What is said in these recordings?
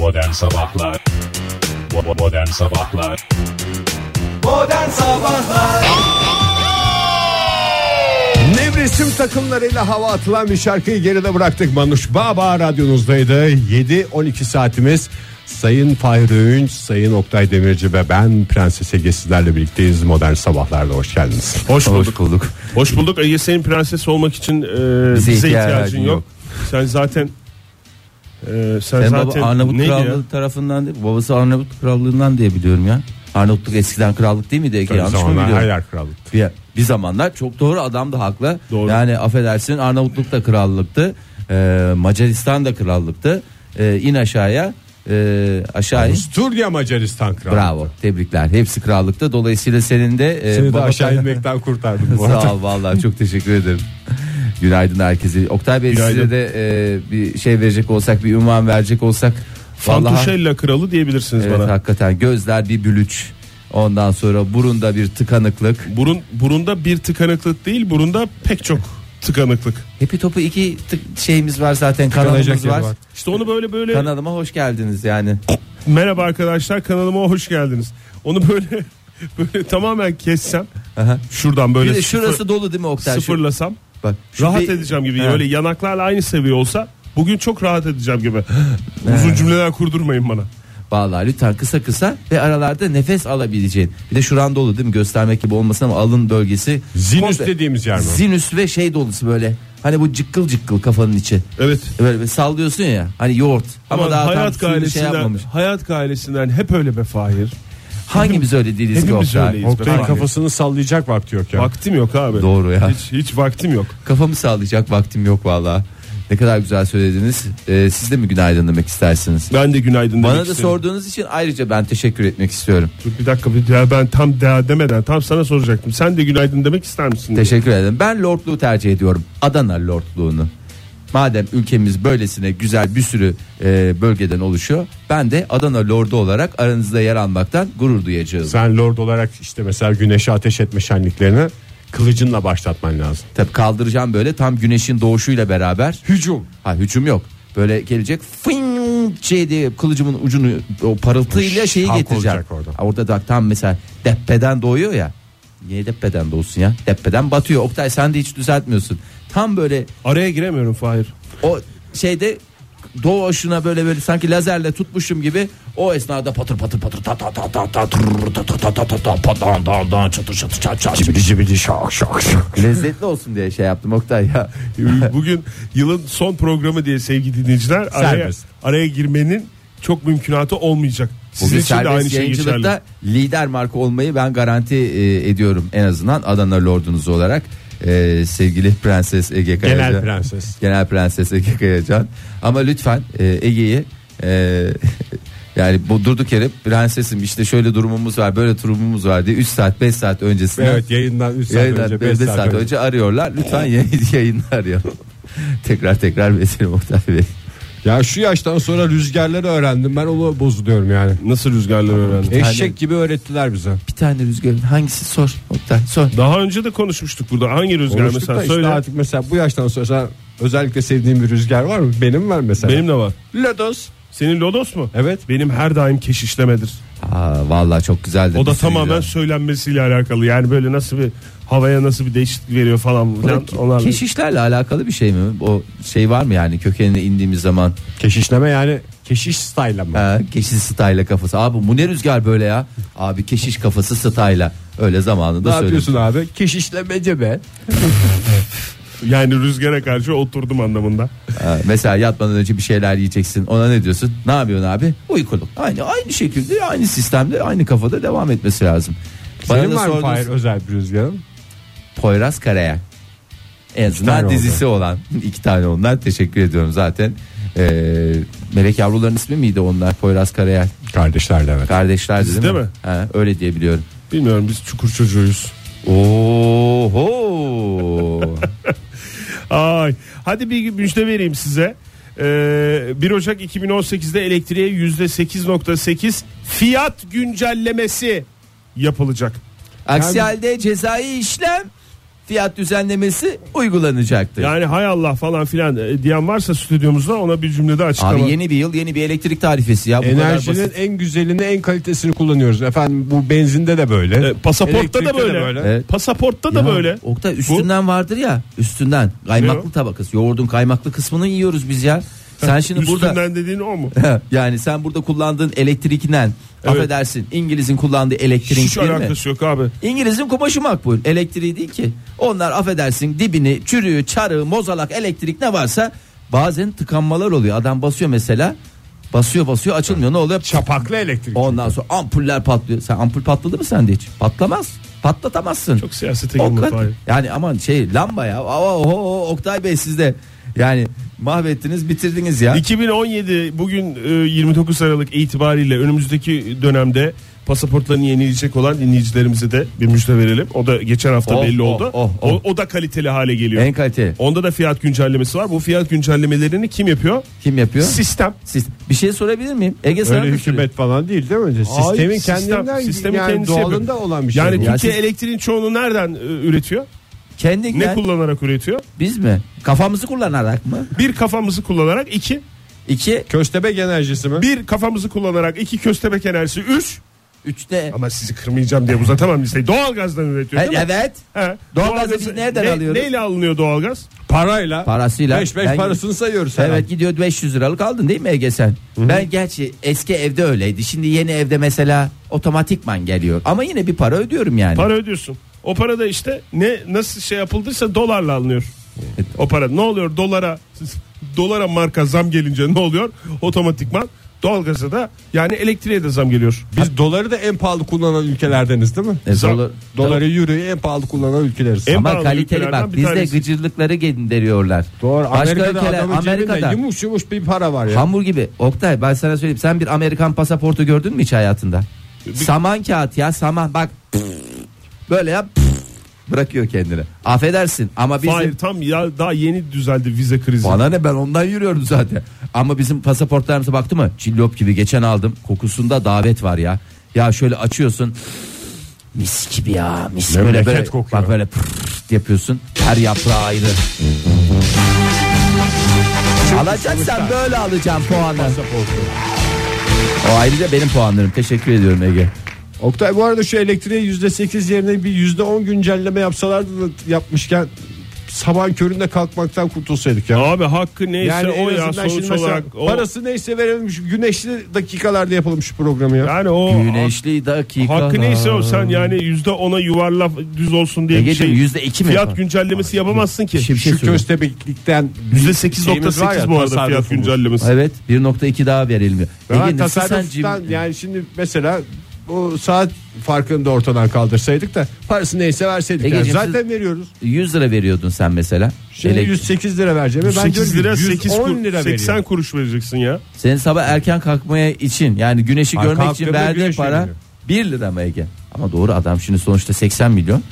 Modern Sabahlar Modern Sabahlar Modern Sabahlar Nevresim takımlarıyla hava atılan bir şarkıyı geride bıraktık. Manuş Baba radyonuzdaydı. 7-12 saatimiz. Sayın Fahri Öğünç, Sayın Oktay Demirci ve ben Prenses Ege sizlerle birlikteyiz. Modern Sabahlar'da hoş geldiniz. Hoş bulduk. Hoş bulduk. Hoş bulduk. Ege senin prenses olmak için e, bize, ihtiyacın ihtiyacın yok. yok. Sen zaten e, sen, Sen baba Arnavut neydi ya? Krallığı tarafından değil, babası Arnavut Krallığından diye biliyorum ya. Arnavutluk eskiden krallık değil miydi Ege? Yanlış mı biliyorum? her yer krallık. Bir, bir zamanlar çok doğru adam da haklı. Doğru. Yani affedersin Arnavutluk da krallıktı. Ee, Macaristan da krallıktı. Ee, in aşağıya e, aşağıya. Avusturya Macaristan kralı. Bravo tebrikler hepsi krallıkta dolayısıyla senin de e, Seni de aşağı inmekten kurtardım bu arada. Sağ ol vallahi çok teşekkür ederim. Günaydın herkese. Oktay Bey Günaydın. size de e, bir şey verecek olsak bir ünvan verecek olsak. vallahi- Fantuşella kralı diyebilirsiniz Evet bana. hakikaten gözler bir bülüç. Ondan sonra burunda bir tıkanıklık. Burun burunda bir tıkanıklık değil, burunda pek çok tıkanıklık. Hepi topu iki tık şeyimiz var zaten kanalımız var. var. İşte onu böyle böyle Kanalıma hoş geldiniz yani. merhaba arkadaşlar kanalıma hoş geldiniz. Onu böyle böyle tamamen kessem Aha. şuradan böyle bir de sıfır- şurası dolu değil mi Oktay? Şu- sıfırlasam bak, rahat bir- edeceğim gibi. Öyle yanaklarla aynı seviye olsa bugün çok rahat edeceğim gibi. Uzun cümleler kurdurmayın bana. Vallahi lütfen kısa kısa ve aralarda nefes alabileceğin. Bir de şuran dolu değil mi? Göstermek gibi olmasın ama alın bölgesi. Zinüs komple- dediğimiz yer mi? Zinüs ve şey dolusu böyle. Hani bu cıkkıl cıkkıl kafanın içi. Evet. Böyle, böyle sallıyorsun ya. Hani yoğurt. Ama, Ama daha tam hayat şey gailesinden, yapmamış. hayat gailesinden hep öyle be Fahir. Hangimiz öyle değiliz ki Hepimiz Oktay? öyleyiz. Oktay'ın Fahir. kafasını sallayacak vakti yok ya. Vaktim yok abi. Doğru ya. Hiç, hiç vaktim yok. Kafamı sağlayacak vaktim yok valla. Ne kadar güzel söylediniz. Ee, siz de mi günaydın demek istersiniz? Ben de günaydın Bana demek da isterim. sorduğunuz için ayrıca ben teşekkür etmek istiyorum. Dur bir dakika bir ya ben tam de, demeden tam sana soracaktım. Sen de günaydın demek ister misin? diye. Teşekkür ederim. Ben lordluğu tercih ediyorum. Adana lordluğunu. Madem ülkemiz böylesine güzel bir sürü e, bölgeden oluşuyor. Ben de Adana lordu olarak aranızda yer almaktan gurur duyacağım. Sen lord olarak işte mesela güneşe ateş etme şenliklerini kılıcınla başlatman lazım. Tabii kaldıracağım böyle tam güneşin doğuşuyla beraber. Hücum. Ha hücum yok. Böyle gelecek fing şey diye kılıcımın ucunu o parıltıyla şeyi Halk getireceğim. olacak orada. Ha, orada da tam mesela deppeden doğuyor ya. Niye deppeden doğsun ya? Deppeden batıyor. Oktay sen de hiç düzeltmiyorsun. Tam böyle Araya giremiyorum Fahir. o şeyde doğuşuna böyle böyle sanki lazerle tutmuşum gibi o esnada patır patır patır ta ta ta ta ta ta ta ta ta ta ta patan dan dan çatır çatır çat çat. Cibili cibili şak şak şak. Lezzetli olsun diye şey yaptım Oktay ya. Bugün yılın son programı diye sevgili dinleyiciler araya, araya girmenin çok mümkünatı olmayacak. Sizin Bugün için de aynı şey geçerli. lider marka olmayı ben garanti e, ediyorum en azından Adana Lordunuz olarak. E, sevgili Prenses Ege Kayacan. Genel prenses. Genel Prenses Ege Kayacan. Ama lütfen e, Ege'yi e, yani bu durduk yere prensesim işte şöyle durumumuz var böyle durumumuz var diye 3 saat 5 saat öncesinde Evet yayından 3 saat yayından önce 5 5 saat, saat, önce. önce arıyorlar. Lütfen yayın, yayını arayalım. tekrar tekrar veselim Oktay Bey. Ya şu yaştan sonra rüzgarları öğrendim ben onu bozuluyorum yani. Nasıl rüzgarları öğrendin? Eşek gibi öğrettiler bize. Bir tane rüzgar hangisi sor Oktay sor. Daha önce de konuşmuştuk burada. Hangi rüzgar Konuştuk mesela da işte söyle. artık mesela bu yaştan sonra sen özellikle sevdiğin bir rüzgar var mı? Benim var mesela. Benim de var. Lodos. Senin Lodos mu? Evet. Benim her daim keşişlemedir. Aa, vallahi çok güzeldi. O da tamamen güzel. söylenmesiyle alakalı. Yani böyle nasıl bir havaya nasıl bir değişiklik veriyor falan. Onlarla. keşişlerle alakalı bir şey mi? O şey var mı yani kökenine indiğimiz zaman Keşişleme yani keşiş style mı? ha, keşiş style'a kafası. Abi bu ne rüzgar böyle ya? Abi keşiş kafası style'a. Öyle zamanında ne söyledim. yapıyorsun abi? Keşişlemece be. Yani rüzgara karşı oturdum anlamında. Ha, mesela yatmadan önce bir şeyler yiyeceksin. Ona ne diyorsun? Ne yapıyorsun abi? Uykuluk. Aynı aynı şekilde aynı sistemde aynı kafada devam etmesi lazım. Bana Senin var mı sordunuz- Fahir özel bir rüzgarın? Poyraz Karayel. En azından oldu. dizisi olan iki tane onlar teşekkür ediyorum zaten. Ee, Melek yavruların ismi miydi onlar Poyraz Karayel? Kardeşler de evet. Kardeşlerdi değil Dizide mi? mi? Ha, öyle diye biliyorum. Bilmiyorum biz çukur çocuğuyuz. Oho. Ay, hadi bir müjde vereyim size. Ee, 1 Ocak 2018'de elektriğe %8.8 fiyat güncellemesi yapılacak. Aksi halde cezai işlem fiyat düzenlemesi uygulanacaktır. Yani hay Allah falan filan e, diyen varsa stüdyomuzda ona bir cümlede açıklama. Abi yeni bir yıl yeni bir elektrik tarifesi ya. Bu kadar Enerjinin en güzelini en kalitesini kullanıyoruz. Efendim bu benzinde de böyle. E, pasaportta da Elektrikte de böyle. Evet. Pasaportta da Ya, böyle. Oktay üstünden vardır ya üstünden kaymaklı tabakası yoğurdun kaymaklı kısmını yiyoruz biz ya. Sen şimdi burada Üstünden dediğin o mu? yani sen burada kullandığın elektrikinden Evet. affedersin İngiliz'in kullandığı elektrik Hiç değil mi? alakası yok abi. İngiliz'in kumaşı makbul elektriği değil ki. Onlar affedersin dibini çürüğü çarığı mozalak elektrik ne varsa bazen tıkanmalar oluyor. Adam basıyor mesela basıyor basıyor açılmıyor ne oluyor? Çapaklı elektrik. Ondan sonra ampuller patlıyor. Sen ampul patladı mı sende hiç? Patlamaz. Patlatamazsın. Çok siyasete Fahir. Yani aman şey lamba ya. Oho, Oktay Bey siz de yani mahvettiniz bitirdiniz ya. 2017 bugün e, 29 Aralık itibariyle önümüzdeki dönemde pasaportlarını yenileyecek olan dinleyicilerimize de bir müjde verelim. O da geçen hafta Oh, belli oh, oldu. oh, oh. O, o da kaliteli hale geliyor. En kalite. Onda da fiyat güncellemesi var. Bu fiyat güncellemelerini kim yapıyor? Kim yapıyor? Sistem. Siz bir şey sorabilir miyim? Ege sana Öyle hükümet falan değil değil mi? Sistemin Hayır, sistem- kendinden sistemin yani kendisi doğalında yapıyor. olan bir şey. Yani bu. Ya Türkiye siz- elektriğin çoğunu nereden e, üretiyor? Ne kullanarak üretiyor? biz mi? Kafamızı kullanarak mı? Bir kafamızı kullanarak iki. İki, Köstebek enerjisi mi? Bir kafamızı kullanarak iki köstebek enerjisi üç. üçte. Ama sizi kırmayacağım diye uzatamam listeyi. Doğalgazdan üretiyor değil mi? Evet. He. Doğalgazı Doğalgazı biz nereden ne- alıyoruz? Neyle alınıyor doğalgaz? Parayla. Parasıyla. Beş beş Ben- parasını sayıyoruz. Evet ay. gidiyor 500 liralık aldın değil mi Ege sen? Ben gerçi eski evde öyleydi. Şimdi yeni evde mesela otomatikman geliyor. Ama yine bir para ödüyorum yani. Para ödüyorsun. O para da işte ne nasıl şey yapıldıysa dolarla alınıyor. O para ne oluyor dolara dolara marka zam gelince ne oluyor? Otomatikman doğalgaza da yani elektriğe de zam geliyor. Biz doları da en pahalı kullanan ülkelerdeniz değil mi? E, Zam- dolar- Doları euroyu en pahalı kullanan ülkeleriz. En Ama pahalı kaliteli ülkelerden bak bir bizde tanesi. gıcırlıkları gönderiyorlar. Doğru. Başka Amerika'da ülkeler Amerika'da yumuş yumuş bir para var ya. hamur gibi. Oktay ben sana söyleyeyim sen bir Amerikan pasaportu gördün mü hiç hayatında? Saman kağıt ya saman bak böyle yap bırakıyor kendini. Affedersin ama bizim Hayır tam ya daha yeni düzeldi vize krizi. Bana ne ben ondan yürüyorum zaten. Ama bizim pasaportlarımıza baktı mı? Cillop gibi geçen aldım. Kokusunda davet var ya. Ya şöyle açıyorsun. Mis gibi ya. Mis böyle Memleket böyle. kokuyor. Bak böyle yapıyorsun. Her yaprağı ayrı. Alacaksan böyle alacağım puanı. O ayrıca benim puanlarım. Teşekkür ediyorum Ege. Oktay bu arada şu elektriğe yüzde sekiz yerine bir yüzde on güncelleme yapsalardı da yapmışken sabah köründe kalkmaktan kurtulsaydık ya. Abi hakkı neyse Yani o ya sonuç olarak. O, parası neyse verilmiş güneşli dakikalarda yapalım şu programı ya. yani o Güneşli dakika. hakkı neyse o sen yani yüzde ona yuvarla düz olsun diye bir Ege'ciğim şey. yüzde iki mi? Fiyat güncellemesi yapamazsın ki. Şimdi bir şey şu köstebeklikten Yüzde var ya, 8.8 bu arada fiyat güncellemesi. Evet 1.2 daha verilmiyor. Ben Ege nasıl sen tasarruftan cim- yani şimdi mesela o saat farkını da ortadan kaldırsaydık da parası neyse verseydik. yani. Egeciğim, Zaten veriyoruz. 100 lira veriyordun sen mesela. Şimdi Elek- 108 lira vereceğim. Ben 8 lira diyorum ki 8 110 kur, lira 80 veriyorum. kuruş vereceksin ya. Senin sabah erken kalkmaya için yani güneşi Ay, görmek için verdiğin güneş para görünüyor. 1 lira mı Ege? Ama doğru adam şimdi sonuçta 80 milyon.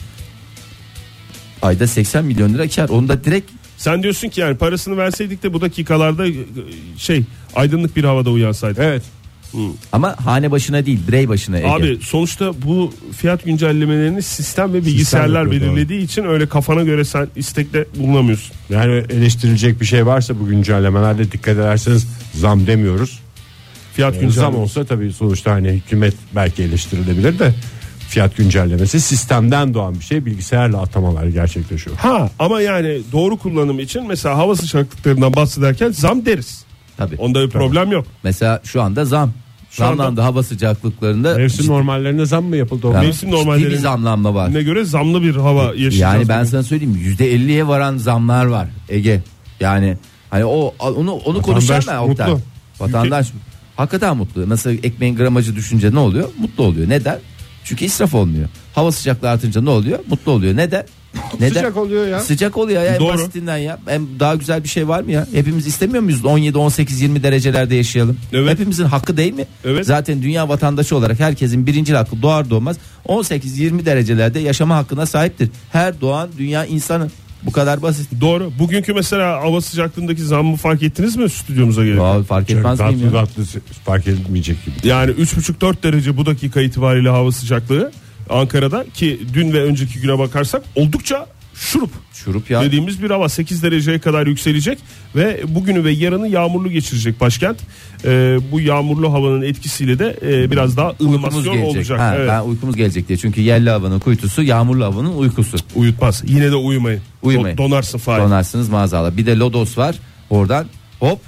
Ayda 80 milyon lira kar. Onu da direkt Sen diyorsun ki yani parasını verseydik de bu dakikalarda e, şey aydınlık bir havada uyansaydık. Evet. Ama hane başına değil birey başına Ege. Abi sonuçta bu fiyat güncellemelerini sistem ve bilgisayarlar doğru. belirlediği için öyle kafana göre sen istekle bulunamıyorsun. Yani eleştirilecek bir şey varsa bu güncellemelerde dikkat ederseniz zam demiyoruz. Fiyat zam güncelleme. olsa tabii sonuçta hani hükümet belki eleştirilebilir de fiyat güncellemesi sistemden doğan bir şey bilgisayarla atamalar gerçekleşiyor. Ha ama yani doğru kullanım için mesela hava sıcaklıklarından bahsederken zam deriz. Tabii. Onda bir problem yok. Mesela şu anda zam. Şu anda- Zamlandı hava sıcaklıklarında. Mevsim ciddi- normallerine zam mı yapıldı? o? Ya, Mevsim ciddi bir zamlanma var. Ne göre zamlı bir hava yaşayacağız. Yani ben bugün. sana söyleyeyim %50'ye varan zamlar var Ege. Yani hani o onu onu konuşacağım ben Oktay. mutlu. Vatandaş hakikaten mutlu. Nasıl ekmeğin gramajı düşünce ne oluyor? Mutlu oluyor. Neden? Çünkü israf olmuyor. Hava sıcaklığı artınca ne oluyor? Mutlu oluyor. Neden? Neden? Sıcak oluyor ya. Sıcak oluyor ya en Doğru. basitinden ya. En daha güzel bir şey var mı ya? Hepimiz istemiyor muyuz 17 18 20 derecelerde yaşayalım? Evet. Hepimizin hakkı değil mi? Evet. Zaten dünya vatandaşı olarak herkesin birinci hakkı doğar doğmaz 18 20 derecelerde yaşama hakkına sahiptir. Her doğan dünya insanı. Bu kadar basit. Doğru. Bugünkü mesela hava sıcaklığındaki zammı fark ettiniz mi stüdyomuza gelip? Abi fark etmez miyim ya? fark edilmeyecek gibi. Yani 3,5-4 derece bu dakika itibariyle hava sıcaklığı Ankara'da ki dün ve önceki güne bakarsak oldukça şurup Şurup ya. dediğimiz bir hava 8 dereceye kadar yükselecek ve bugünü ve yarını yağmurlu geçirecek başkent. Ee, bu yağmurlu havanın etkisiyle de e, biraz daha ılımasyon olacak. Ha, Evet. Ben uykumuz gelecek diye. Çünkü yerli havanın kuytusu yağmurlu havanın uykusu. Uyutmaz. Yine de uyumayın. Uyumayın. Do- donarsın Fahir. Donarsınız maazallah. Bir de lodos var. Oradan hop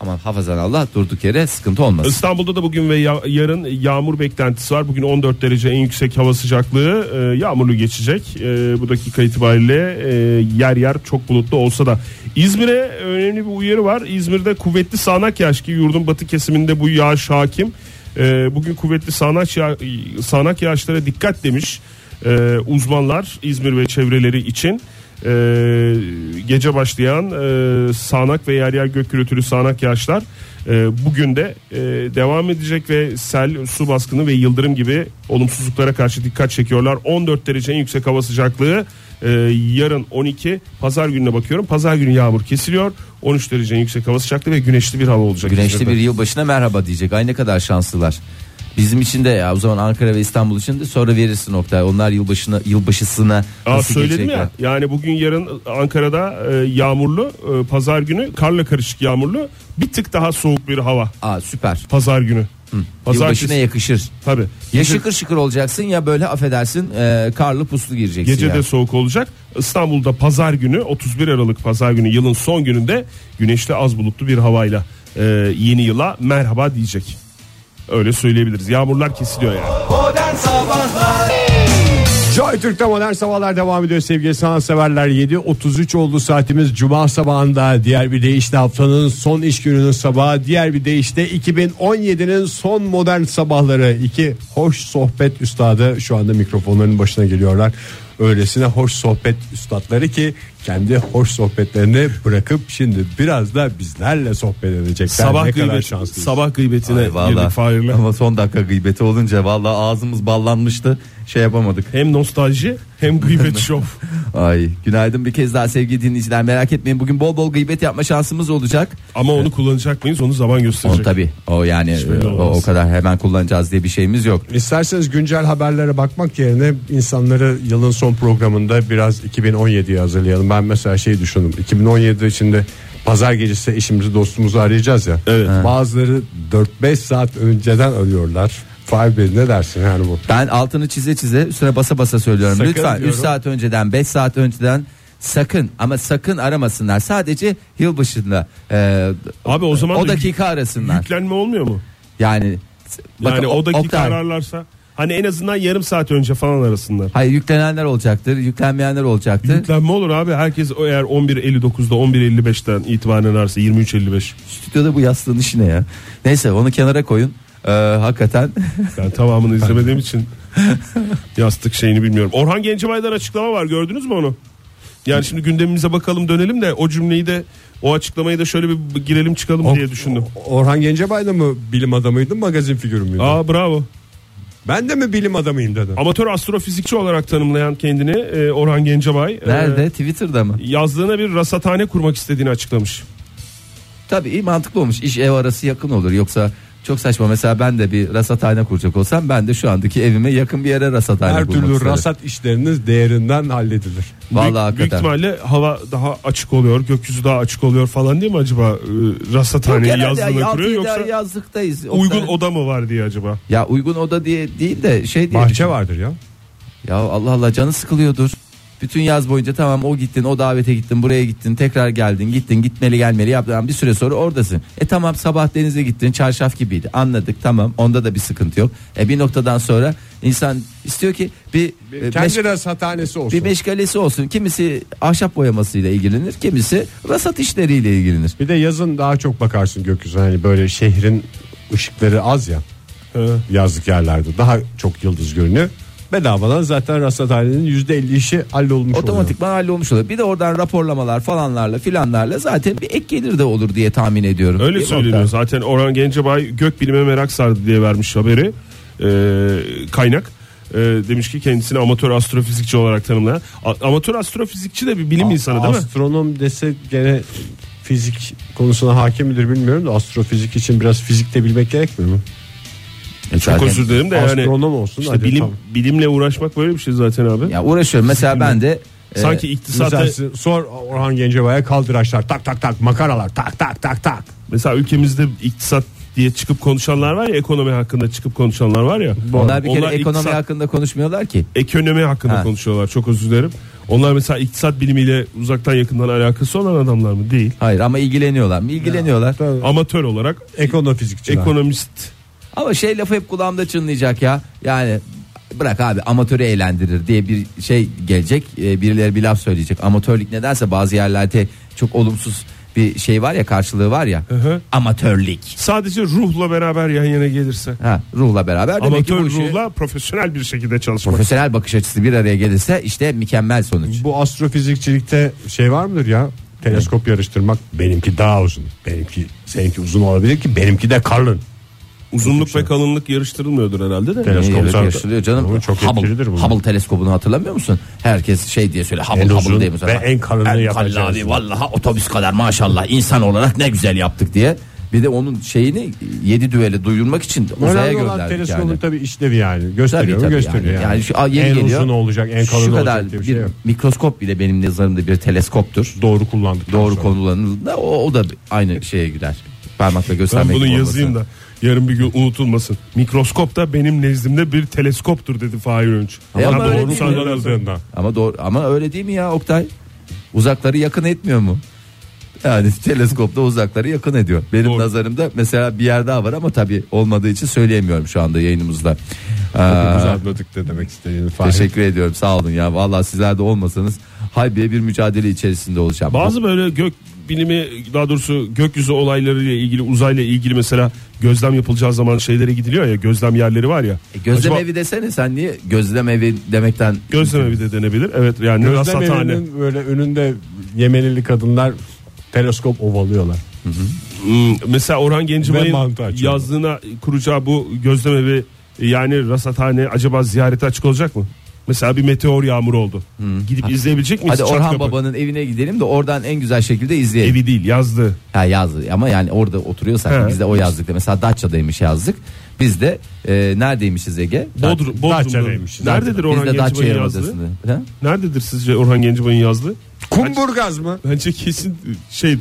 ama hafazan Allah durduk yere sıkıntı olmasın. İstanbul'da da bugün ve ya- yarın yağmur beklentisi var. Bugün 14 derece en yüksek hava sıcaklığı e, yağmurlu geçecek. E, bu dakika itibariyle e, yer yer çok bulutlu olsa da İzmir'e önemli bir uyarı var. İzmir'de kuvvetli sağanak yağış ki yurdun batı kesiminde bu yağış hakim. E, bugün kuvvetli sağanak, yağ, sağanak yağışlara dikkat demiş e, uzmanlar İzmir ve çevreleri için. Ee, gece başlayan e, sağanak ve yer yer gök gürültülü sağanak yağışlar e, bugün de e, devam edecek ve sel, su baskını ve yıldırım gibi olumsuzluklara karşı dikkat çekiyorlar. 14 derece en yüksek hava sıcaklığı e, yarın 12 pazar gününe bakıyorum. Pazar günü yağmur kesiliyor. 13 derece en yüksek hava sıcaklığı ve güneşli bir hava olacak. Güneşli bir yılbaşına merhaba diyecek. Ay ne kadar şanslılar. Bizim için de ya o zaman Ankara ve İstanbul için de sonra verirsin Oktay. Onlar yılbaşına yılbaşısına Aa, nasıl söyledim ya yani bugün yarın Ankara'da e, yağmurlu e, pazar günü karla karışık yağmurlu bir tık daha soğuk bir hava Aa süper. pazar günü. Yılbaşına yakışır. Tabii. Ya şıkır şıkır olacaksın ya böyle affedersin e, karlı puslu gireceksin. gece ya. de soğuk olacak. İstanbul'da pazar günü 31 Aralık pazar günü yılın son gününde güneşli az bulutlu bir havayla e, yeni yıla merhaba diyecek. Öyle söyleyebiliriz. Yağmurlar kesiliyor yani. Modern Sabahlar. Joy Türk'te modern sabahlar devam ediyor sevgili sanatseverler. 7.33 oldu saatimiz. Cuma sabahında diğer bir deyişle haftanın son iş gününün sabahı. Diğer bir deyişle 2017'nin son modern sabahları. İki hoş sohbet üstadı şu anda mikrofonların başına geliyorlar öylesine hoş sohbet üstadları ki kendi hoş sohbetlerini bırakıp şimdi biraz da bizlerle sohbet edecekler Sabah ne kadar gıybet, şanslıyız. sabah gıybetine Ay girdik vallahi. Fahir'le. Ama son dakika gıybeti olunca vallahi ağzımız ballanmıştı. Şey yapamadık. Hem nostalji hem gıybet şov. Ay günaydın bir kez daha sevgili dinleyiciler merak etmeyin bugün bol bol gıybet yapma şansımız olacak. Ama onu kullanacak mıyız onu zaman O gösterecek. tabi o yani belli o, o kadar hemen kullanacağız diye bir şeyimiz yok. İsterseniz güncel haberlere bakmak yerine insanları yılın son programında biraz 2017'ye hazırlayalım. Ben mesela şey düşündüm. 2017 içinde pazar gecesi eşimizi dostumuzu arayacağız ya. Evet. Bazıları 4-5 saat önceden arıyorlar. Fahir Bey ne dersin yani bu? Ben altını çize çize üstüne basa basa söylüyorum. Sakın Lütfen 3 diyorum. saat önceden 5 saat önceden sakın ama sakın aramasınlar. Sadece yılbaşında e, Abi o zaman o da dakika arasınlar. Yüklenme olmuyor mu? Yani Yani bakın, o dakika Oktay, ararlarsa hani en azından yarım saat önce falan arasınlar. Hayır yüklenenler olacaktır, yüklenmeyenler olacaktır. Yüklenme olur abi. Herkes o eğer 11.59'da 11.55'ten itibaren ararsa 23.55. Stüdyoda bu yastığın işi ne ya? Neyse onu kenara koyun. Ee, hakikaten Ben tamamını izlemediğim için yastık şeyini bilmiyorum. Orhan Gencebay'dan açıklama var gördünüz mü onu? Yani şimdi gündemimize bakalım dönelim de o cümleyi de o açıklamayı da şöyle bir girelim çıkalım diye düşündüm. Orhan Gencebay da mı bilim adamıydı magazin figürü müydü? Aa bravo. Ben de mi bilim adamıyım dedi. Amatör astrofizikçi olarak tanımlayan kendini e, Orhan Gencebay e, nerede? Twitter'da mı? yazlığına bir rasathane kurmak istediğini açıklamış. Tabii iyi mantıklı olmuş. İş ev arası yakın olur. Yoksa çok saçma. Mesela ben de bir rasathane kuracak olsam ben de şu andaki evime yakın bir yere rasathane Her kurmak türlü isterim. rasat işleriniz değerinden halledilir. Vallahi büyük, büyük hakikaten. ihtimalle hava daha açık oluyor, gökyüzü daha açık oluyor falan değil mi acaba? E, rasathaneyi yazlığına ya, kuruyor yoksa yazlıktayız. uygun Oktay. oda mı var diye acaba? Ya uygun oda diye değil de şey diye. Bahçe düşün. vardır ya. Ya Allah Allah canı sıkılıyordur. Bütün yaz boyunca tamam o gittin o davete gittin buraya gittin tekrar geldin gittin gitmeli gelmeli yaptın bir süre sonra oradasın. E tamam sabah denize gittin çarşaf gibiydi anladık tamam onda da bir sıkıntı yok. E bir noktadan sonra insan istiyor ki bir, e, Kendi rasathanesi olsun. bir meşgalesi olsun. Kimisi ahşap boyamasıyla ilgilenir kimisi rasat işleriyle ilgilenir. Bir de yazın daha çok bakarsın gökyüzüne hani böyle şehrin ışıkları az ya yazlık yerlerde daha çok yıldız görünüyor. Bedavadan zaten rasathanenin %50 işi hallolmuş oluyor. Otomatikman hallolmuş oluyor. Bir de oradan raporlamalar falanlarla filanlarla zaten bir ek gelir de olur diye tahmin ediyorum. Öyle Değil söyleniyor. Zaten Orhan Gencebay gökbilime merak sardı diye vermiş haberi. Ee, kaynak. Ee, demiş ki kendisini amatör astrofizikçi olarak tanımlayan. A- amatör astrofizikçi de bir bilim insanı değil mi? Astronom dese gene fizik konusuna hakim midir bilmiyorum da astrofizik için biraz fizik de bilmek gerekmiyor mu? E Çok zaten- özür dilerim de yani Astronom olsun. işte hadi bilim tamam. bilimle uğraşmak böyle bir şey zaten abi. Ya uğraşıyorum. Mesela ben de Sanki iktisata Mesela sor Orhan Gencebay'a kaldıraçlar tak tak tak makaralar tak tak tak tak. mesela ülkemizde iktisat diye çıkıp konuşanlar var ya ekonomi hakkında çıkıp konuşanlar var ya. Onlar bir kere ekonomi iktisat- hakkında konuşmuyorlar ki. ekonomi hakkında Ha. konuşuyorlar. Çok özür dilerim. Onlar mesela iktisat bilimiyle uzaktan yakından alakası olan adamlar mı? Değil. Hayır ama ilgileniyorlar mı? İlgileniyorlar. Amatör olarak Ekonomifizikçiler. ekonomist Ama şey lafı hep kulağımda çınlayacak ya. Yani bırak abi amatörü eğlendirir diye bir şey gelecek. Ee, birileri bir laf söyleyecek. Amatörlük nedense bazı yerlerde çok olumsuz bir şey var ya karşılığı var ya. hı. Amatörlük. sadece ruhla beraber yan yana gelirse. Ha, ruhla beraber demek ki Amatör bu işi ruhla profesyonel bir şekilde çalışmak. profesyonel bakış açısı bir araya gelirse işte mükemmel sonuç. Bu astrofizikçilikte şey var mıdır ya? Teleskop yarıştırmak benimki daha uzun. Benimki seninki uzun olabilir ki benimki de kalın. Uzunluk ve kalınlık yarıştırılmıyordur herhalde de. Teleskop yarıştırılıyor canım? Ama çok Hubble, etkilidir bu. Hubble teleskobunu hatırlamıyor musun? Herkes şey diye söyle Hubble En Hubble uzun diye mesela. ve en kalını En yapacağız. kalın vallahi otobüs kadar maşallah insan olarak ne güzel yaptık diye. Bir de onun şeyini yedi düvele duyurmak için uzaya Önemli olan gönderdik teleskopun yani. tabii işlevi yani. Gösteriyor Tabii, tabii gösteriyor yani. yani. Yani şu- a, yeni en geliyor. uzun olacak, en kalın Şu olacak diye bir bir şey yok. mikroskop bile benim nazarımda bir teleskoptur. Doğru kullandık. Doğru kullanıldığında o, o da aynı şeye girer. Parmakla Ben göstermek bunu gibi yazayım da yarın bir gün unutulmasın. Mikroskop da benim nezdimde bir teleskoptur dedi Fahir Önç. Ama öyle doğru sanıyorum. Ama doğru ama öyle değil mi ya Oktay? Uzakları yakın etmiyor mu? Yani teleskopta uzakları yakın ediyor. Benim Doğru. nazarımda mesela bir yer daha var ama tabii olmadığı için söyleyemiyorum şu anda yayınımızda. Uzatmadık da demek istediğini. Fahir. teşekkür ediyorum sağ olun ya. Vallahi sizler de olmasanız haybiye bir mücadele içerisinde olacağım. Bazı böyle gök bilimi daha doğrusu gökyüzü olaylarıyla ilgili uzayla ilgili mesela gözlem yapılacağı zaman şeylere gidiliyor ya gözlem yerleri var ya. E, gözlem Acaba- evi desene sen niye gözlem evi demekten Gözlem evi de denebilir. Evet yani Gözlem rasathane. evinin böyle önünde Yemenili kadınlar teleskop ovalıyorlar. Hmm, mesela Orhan Gencebay'ın yazdığına kuracağı bu gözlem evi yani rasathane acaba ziyarete açık olacak mı? Mesela bir meteor yağmuru oldu. Gidip izleyebilecek miyiz? Hadi Orhan kapı? Babanın evine gidelim de oradan en güzel şekilde izleyelim. Evi değil yazdı. Ha yazdı ama yani orada oturuyorsak He. biz de o yazdık da mesela Datça'daymış yazdık. Biz de e, neredeymişiz Ege? Bodrum. Datça'daymışız. Nerededir Biz Orhan de Datça Gencebay'ın? Yarımadası'nda. Ha? Nerededir sizce Orhan Gencebay'ın yazdığı? Kumburgaz mı? Bence kesin şey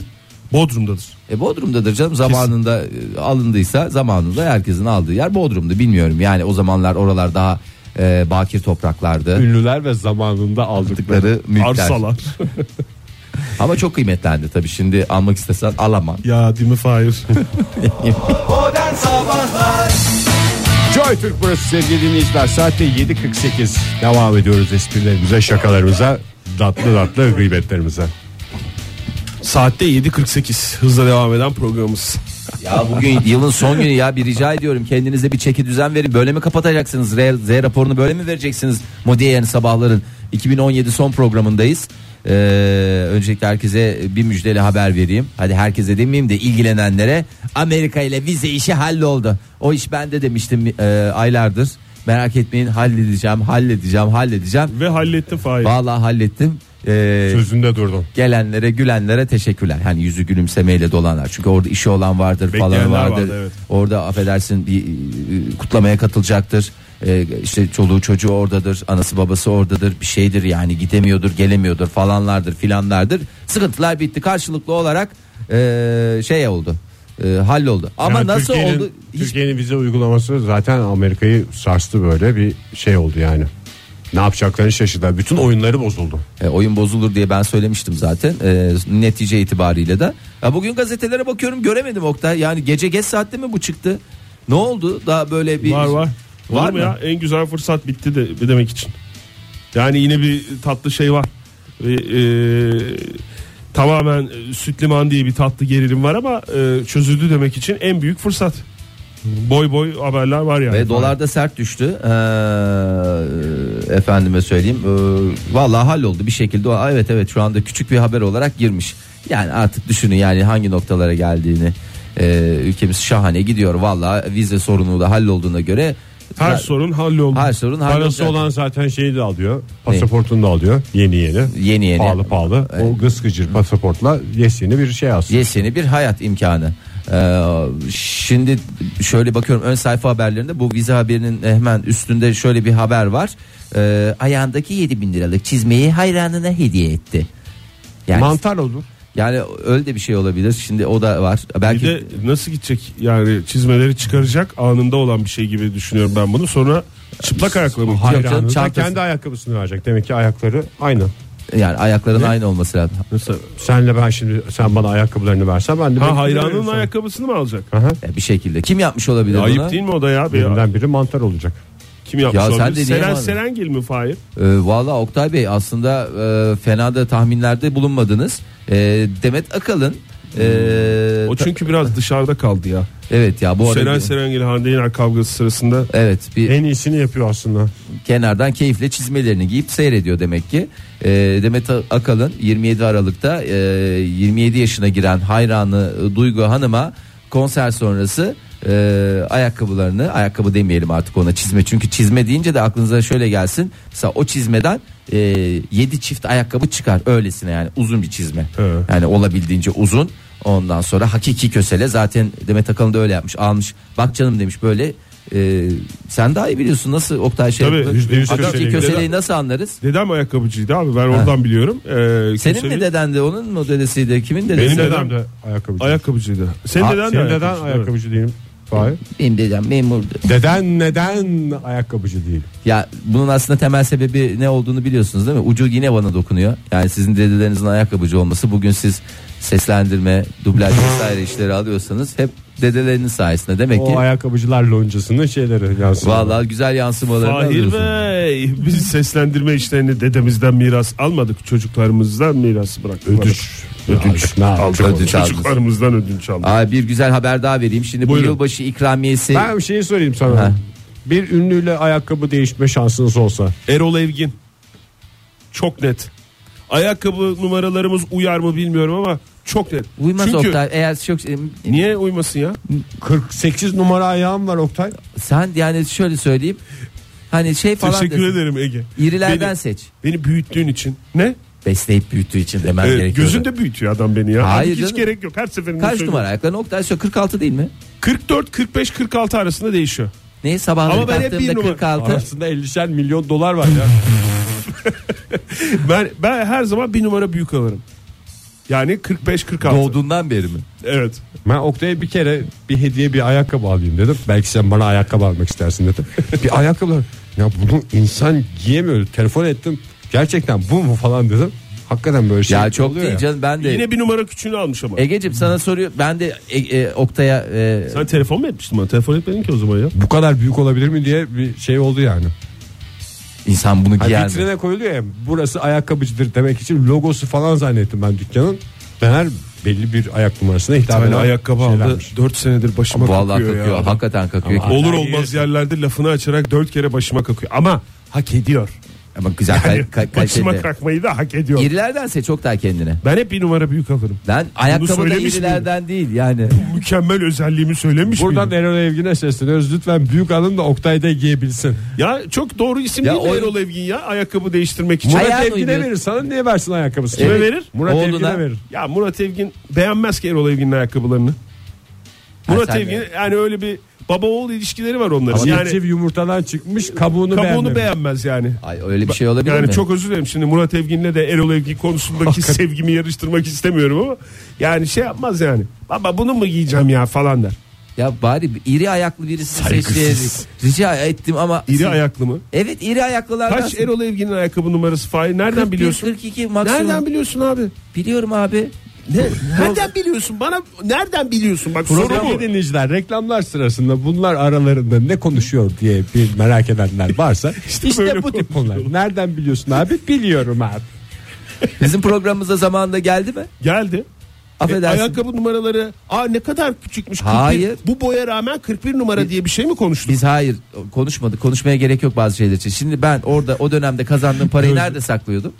Bodrum'dadır. E Bodrum'dadır canım zamanında e, alındıysa zamanında herkesin aldığı yer Bodrum'du bilmiyorum. Yani o zamanlar oralar daha e, bakir topraklardı. Ünlüler ve zamanında aldıkları. Aldıkları. Arsalar. Ama çok kıymetlendi tabii şimdi almak istesen alamam. ya değil mi Fahir? Joy Türk burası sevgili dinleyiciler. Saatte 7.48 devam ediyoruz esprilerimize, şakalarımıza, tatlı tatlı gıybetlerimize. Saatte 7.48 hızla devam eden programımız. Ya bugün yılın son günü ya bir rica ediyorum kendinize bir çeki düzen verin. Böyle mi kapatacaksınız? R, Z raporunu böyle mi vereceksiniz? Modiye yani sabahların 2017 son programındayız. Ee, öncelikle herkese bir müjdeli haber vereyim. Hadi herkese demeyeyim de ilgilenenlere Amerika ile vize işi halloldu. O iş bende demiştim e, aylardır. Merak etmeyin halledeceğim, halledeceğim, halledeceğim. Ve hallettin Fahir. Vallahi hallettim. Ee, Sözünde durdum. gelenlere gülenlere teşekkürler. Hani yüzü gülümsemeyle dolanlar. Çünkü orada işi olan vardır falan vardır. vardı, evet. Orada affedersin bir e, kutlamaya katılacaktır. Ee, işte çoluğu çocuğu oradadır. Anası babası oradadır. Bir şeydir yani gidemiyordur gelemiyordur falanlardır filanlardır. Sıkıntılar bitti. Karşılıklı olarak e, şey oldu. E, halloldu. Ama Yani nasıl oldu? Hiç Türkiye'nin vize uygulaması zaten Amerika'yı sarstı böyle bir şey oldu yani. Ne yapacaklarını şaşırdılar. Bütün oyunları bozuldu. E, oyun bozulur diye ben söylemiştim zaten. E, netice itibariyle de. Ya bugün gazetelere bakıyorum göremedim Oktay. Yani gece geç saatte mi bu çıktı? Ne oldu? Daha böyle bir Var var. Var Var mı ya? En güzel fırsat bitti de demek için. Yani yine bir tatlı şey var. Ve, e, tamamen süt liman diye bir tatlı gerilim var ama e, çözüldü demek için en büyük fırsat. Boy boy haberler var yani. Ve dolar da sert düştü. Ee, efendime söyleyeyim. Ee, vallahi halloldu bir şekilde. O, evet evet şu anda küçük bir haber olarak girmiş. Yani artık düşünün yani hangi noktalara geldiğini. Ee, ülkemiz şahane gidiyor. Vallahi vize sorunu da hallolduğuna göre Her sorun hallolmuş. her sorun Parası hallolacak. olan zaten şeyi de alıyor. Pasaportunu da alıyor. Yeni yeni. Yeni yeni. Pahalı pahalı. O gıskıcır pasaportla yes yeni bir şey aslında. Yeseni bir hayat imkanı. Ee, şimdi şöyle bakıyorum ön sayfa haberlerinde bu vize haberinin hemen üstünde şöyle bir haber var. Ee, ayağındaki 7 bin liralık çizmeyi hayranına hediye etti. Yani, Mantar olur. Yani öyle de bir şey olabilir. Şimdi o da var. Belki Bir de nasıl gidecek yani çizmeleri çıkaracak anında olan bir şey gibi düşünüyorum ben bunu. Sonra çıplak ayakla mı? canım, da çantası. kendi ayakkabısını verecek. Demek ki ayakları aynı. yani ayakların aynı olması lazım. Mesela, Senle ben şimdi sen bana ayakkabılarını versen ben de ha sana. ayakkabısını mı alacak? Aha. Ya bir şekilde. Kim yapmış olabilir bunu? Ayıp değil mi o da ya? Bir- Birinden biri mantar olacak. Kim yapmış Ya sen de Seren. Serengil mi Fahir? Ee, Valla Oktay Bey aslında e, fena da tahminlerde bulunmadınız. E, Demet Akalın e, O çünkü biraz dışarıda kaldı ya. evet ya bu Seren arada Serengil Hande Yener kavgası sırasında evet bir En iyisini yapıyor aslında. kenardan keyifle çizmelerini giyip seyrediyor demek ki. E, Demet Akalın 27 Aralık'ta e, 27 yaşına giren hayranı Duygu Hanım'a konser sonrası e, ayakkabılarını ayakkabı demeyelim artık ona çizme çünkü çizme deyince de aklınıza şöyle gelsin mesela o çizmeden e, 7 çift ayakkabı çıkar öylesine yani uzun bir çizme Evet. yani olabildiğince uzun ondan sonra hakiki kösele zaten Demet Akalın da öyle yapmış almış bak canım demiş böyle e, sen daha iyi biliyorsun nasıl Oktay şey Tabii, yapıyor? yüzde yüz hakiki köseleyi. nasıl anlarız Dedem ayakkabıcıydı abi ben oradan biliyorum. Ee, senin köseli- mi deden de onun mu dedesiydi kimin dedesi Benim dedem de ayakkabıcı. Ayakkabıcıydı. Senin Aa, deden de Senin deden ayakkabıcı. Ayakkabıcı değilim. Hayır. benim dedem memurdu Deden neden ayakkabıcı değil? Ya bunun aslında temel sebebi ne olduğunu biliyorsunuz değil mi? Ucu yine bana dokunuyor. Yani sizin dedelerinizin ayakkabıcı olması bugün siz seslendirme, dublaj vesaire işleri alıyorsanız hep dedelerinin sayesinde. Demek O ki ayakkabıcılar loncasının şeyleri yansın. vallahi güzel yansımalarını Fahir. Bey biz seslendirme işlerini dedemizden miras almadık çocuklarımızdan miras bıraktık. Ödünç. Ödünç. Ne aldık. Ödünç. Çocuklarımızdan ödünç aldık. Aa, bir güzel haber daha vereyim. Şimdi Buyurun. bu yılbaşı ikramiyesi Ben bir şey sorayım sana. Ha. Bir ünlüyle ayakkabı değişme şansınız olsa. Erol Evgin. Çok net. Ayakkabı numaralarımız uyar mı bilmiyorum ama çok net. uymaz Çünkü Oktay. Eğer çok niye uymasın ya? 48 numara ayağım var Oktay. sen yani şöyle söyleyeyim. Hani şey falan Teşekkür desin. ederim Ege. İrilerden Beni- seç. Beni büyüttüğün için. Ne? Besleyip büyüttüğü için demem Evet, gerekiyor. gözünde büyütüyor adam beni ya. Hayır Hiç gerek yok. Her seferinde Kaç söylüyorum. numara ayakların Oktay? Şu 46 değil mi? 44, 45, 46 arasında değişiyor. Ne sabahları Ama ben hep bir numara- 46. Arasında 50'şer milyon dolar var ya. Ben ben her zaman bir numara büyük alırım. Yani 45 46. Doğduğundan beri mi? Evet. Ben Oktay'a bir kere bir hediye bir ayakkabı alayım dedim. Belki sen bana ayakkabı almak istersin dedim. bir ayakkabı ya bunu insan giyemiyor. Telefon ettim. Gerçekten bu mu falan dedim. Hakikaten böyle şey ya çok oluyor değil ya. canım ben de. Yine bir numara küçüğünü almış ama. Egeciğim sana soruyor. Ben de e, e, Oktay'a e, Sen telefon mu etmiştin bana? Telefon etmedin ki o zaman ya. Bu kadar büyük olabilir mi diye bir şey oldu yani. İnsan bunu giyer mi? vitrine koyuluyor ya burası ayakkabıcıdır demek için logosu falan zannettim ben dükkanın. Meğer belli bir ayak numarasına hitap tane eden ayakkabı aldı. şeylermiş. 4 senedir başıma Vallahi kakıyor kakıyor. ya. Hakikaten kakıyor. Ama- Olur olmaz yerlerde lafını açarak 4 kere başıma kakıyor. Ama hak ediyor. Ama güzel Yani kal- kaliteli. kakmayı da hak ediyor. İrilerden seç Oktay kendine. Ben hep bir numara büyük alırım. Ben ayakkabı da söylemiş irilerden değil yani. Mükemmel özelliğimi söylemiş Buradan miydim? Erol Evgin'e sesleniyoruz. Lütfen büyük alın da Oktay'da giyebilsin. Ya çok doğru isim Ya değil mi o- Erol Evgin ya? Ayakkabı değiştirmek için. Ayağın Murat Evgin'e uyduruyor. verir. Sana niye versin ayakkabısını? Kime Evet. verir? Murat Oğluna. Evgin'e verir. Ya Murat Evgin beğenmez ki Erol Evgin'in ayakkabılarını. Murat sen Evgin de. yani öyle bir baba oğul ilişkileri var onların. Yani yani çift yumurtadan çıkmış kabuğunu, kabuğunu beğenmez yani. Ay öyle bir şey olabilir Yani mi? çok özür dilerim şimdi Murat Evgin'le de Erol Evgin konusundaki sevgimi yarıştırmak istemiyorum ama yani şey yapmaz yani. Baba bunu mu giyeceğim ya falan der. Ya bari iri ayaklı birisi seçseydik. Rica ettim ama İri ayaklı mı? Evet iri ayaklılardan. Kaç Erol Evgin'in ayakkabı numarası Fahir? Nereden 41, biliyorsun? 42 maksimum. Nereden biliyorsun abi? Biliyorum abi. Ne? Nereden biliyorsun? Bana nereden biliyorsun? Bak soru bu. Programı dinleyiciler reklamlar sırasında bunlar aralarında ne konuşuyor diye bir merak edenler varsa işte, böyle bu tip bunlar. Nereden biliyorsun abi? Biliyorum abi. Bizim programımıza zamanında geldi mi? Geldi. E, Affedersin. ayakkabı numaraları aa ne kadar küçükmüş. 41. Hayır. Bu boya rağmen 41 numara diye bir şey mi konuştuk? Biz hayır konuşmadık. Konuşmaya gerek yok bazı şeyler için. Şimdi ben orada o dönemde kazandığım parayı nerede saklıyordum?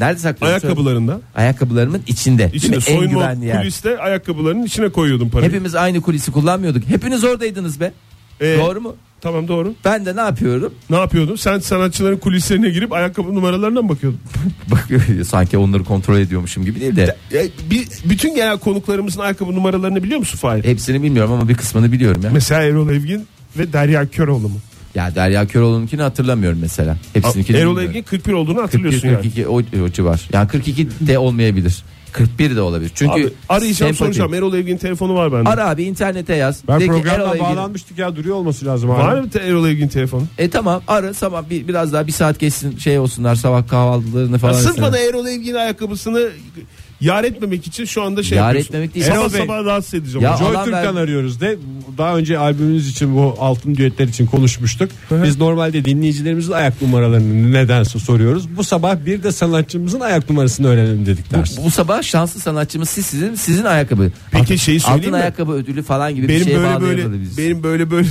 Nerede saklıyordum? Ayakkabılarında. Ayakkabılarımın içinde. İçinde soyunma güvenli yer. kuliste ayakkabılarının içine koyuyordum parayı. Hepimiz aynı kulisi kullanmıyorduk. Hepiniz oradaydınız be. Ee, Doğru mu? Tamam doğru. Ben de ne yapıyorum? Ne yapıyordun? Sen sanatçıların kulislerine girip ayakkabı numaralarına mı bakıyordun? Bak sanki onları kontrol ediyormuşum gibi değil de E, bir, bütün genel konuklarımızın ayakkabı numaralarını biliyor musun Fahir? hepsini bilmiyorum ama bir kısmını biliyorum ya. Mesela Erol Evgin ve Derya Köroğlu mu? Ya Derya Köroğlu'nunkini hatırlamıyorum mesela. Hepsininkini Erol bilmiyorum. Evgin 41 olduğunu 41 hatırlıyorsun yani. 42 o, o civar. Yani 42 de olmayabilir. 41 de olabilir. Çünkü Abi, arayacağım sempati- soracağım. Erol Evgin telefonu var bende. Ara abi internete yaz. Ben De ki Erol Evgin- bağlanmıştık ya duruyor olması lazım. var mı te- Erol Evgin telefonu? E tamam ara sabah bir, biraz daha bir saat geçsin şey olsunlar sabah kahvaltılarını falan. Ya sırf etsinler. bana Erol Evgin ayakkabısını yar etmemek için şu anda şey Yar yapıyorsun. etmemek değil. Sabah Erol Bey. sabah rahatsız edeceğim. Ya. Joy alan Türk'ten ver- arıyoruz de daha önce albümümüz için bu altın düetler için konuşmuştuk. Biz normalde dinleyicilerimizin ayak numaralarını nedense soruyoruz. Bu sabah bir de sanatçımızın ayak numarasını öğrenelim dedik ders. Bu, bu sabah şanslı sanatçımız siz sizin sizin ayakkabı. Peki Altın- şeyi söyleyeyim Altın mi? ayakkabı ödülü falan gibi benim bir şeye böyle böyle bağlayamadı biz. benim böyle böyle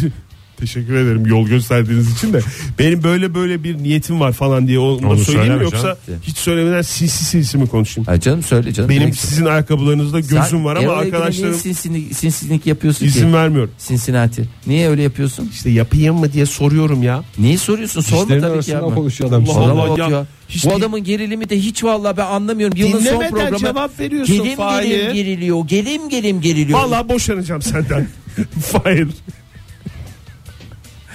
teşekkür ederim yol gösterdiğiniz için de benim böyle böyle bir niyetim var falan diye onu, Onu söyleyeyim mi yoksa canım. hiç söylemeden sinsi sinsi mi konuşayım? Ay canım söyle canım. Benim sizin ayakkabılarınızda söyle. gözüm Sen var ama arkadaşlarım niye sinsilik, sinsilik yapıyorsun izin ki? vermiyor. Cincinnati. Niye öyle yapıyorsun? İşte yapayım mı diye soruyorum ya. Niye soruyorsun? Sorma İşlerin tabii ki yapma. konuşuyor adam. Allah Allah bak ya. ya. Hiç Bu değil- adamın gerilimi de hiç vallahi ben anlamıyorum. Yılın son Dinlemeden programı. cevap veriyorsun Gelim Fahir. gelim geriliyor. Gelim gelim geriliyor. Vallahi boşanacağım senden. Hayır.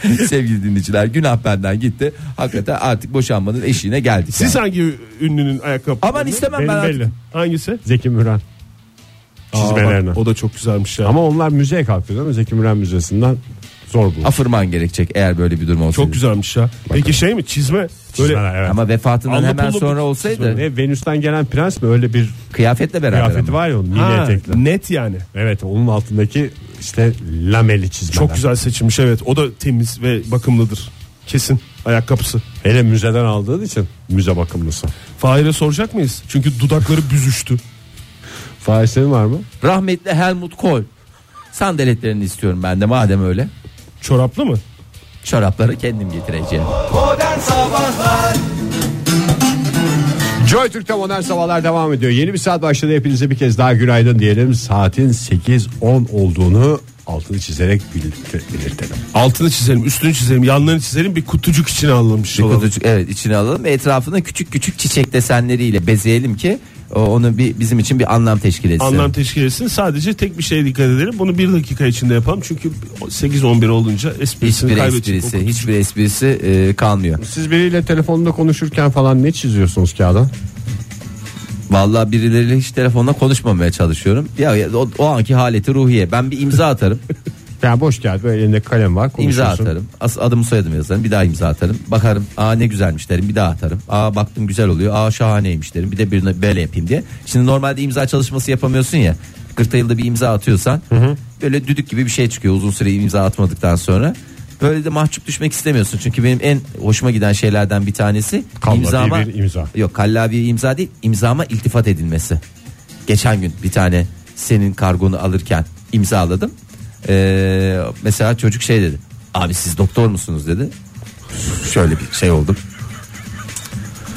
Sevgili dinleyiciler günah benden gitti. Hakikaten artık boşanmanın eşiğine geldik. Siz yani. hangi ünlünün ayakkabı? Aman istemem Benim ben artık. belli. Hangisi? Zeki Müren. Çizmelerine. Aa, bak, o da çok güzelmiş ya. Ama onlar müzeye kalktı değil mi? Zeki Müren Müzesi'nden zor bulur. Afırman gerekecek eğer böyle bir durum olsaydı. çok güzelmiş ya. Peki şey mi çizme? Böyle Çizmeler, evet. Ama vefatından Allı hemen pullu sonra bir olsaydı Ne Venüs'ten gelen prens mi öyle bir kıyafetle beraber kıyafeti ama. var ya onun mini Ha, etekli. net yani. Evet onun altındaki işte lameli çizmeler. Çok güzel seçilmiş evet. O da temiz ve bakımlıdır. Kesin ayakkabısı. Hele müzeden aldığın için müze bakımlısı. Fahir'e soracak mıyız? Çünkü dudakları büzüştü. Fahir senin var mı? Rahmetli Helmut Kohl. Sandaletlerini istiyorum ben de madem öyle. Çoraplı mı? Çorapları kendim getireceğim. Modern Sabahlar Joy Türk'te modern sabahlar devam ediyor. Yeni bir saat başladı. Hepinize bir kez daha günaydın diyelim. Saatin 8.10 olduğunu altını çizerek belirte- belirtelim. Altını çizelim, üstünü çizelim, yanlarını çizelim. Bir kutucuk içine alınmış Bir olalım. kutucuk evet içine alalım ve etrafına küçük küçük çiçek desenleriyle bezeyelim ki o, onu bir bizim için bir anlam teşkil etsin. Anlam teşkil etsin. Sadece tek bir şeye dikkat edelim. Bunu bir dakika içinde yapalım. Çünkü 8-11 olunca esprisini hiçbir kaybedecek. esprisi, hiçbir esprisi e, kalmıyor. Siz biriyle telefonda konuşurken falan ne çiziyorsunuz kağıda? Vallahi birileriyle hiç telefonla konuşmamaya çalışıyorum. Ya, ya o, o anki haleti ruhiye. Ben bir imza atarım. Yani boş kağıt böyle elinde kalem var imza atarım. As, adımı soyadımı yazarım. Bir daha imza atarım. Bakarım. Aa ne güzelmiş derim. Bir daha atarım. Aa baktım güzel oluyor. Aa şahaneymiş derim. Bir de birine böyle yapayım diye. Şimdi normalde imza çalışması yapamıyorsun ya. 40 yılda bir imza atıyorsan böyle düdük gibi bir şey çıkıyor uzun süre imza atmadıktan sonra. Böyle de mahcup düşmek istemiyorsun. Çünkü benim en hoşuma giden şeylerden bir tanesi Kallavi imzama bir imza. Yok kallavi imza değil imzama iltifat edilmesi. Geçen gün bir tane senin kargonu alırken imzaladım. Ee, mesela çocuk şey dedi. Abi siz doktor musunuz dedi. Şöyle bir şey oldum.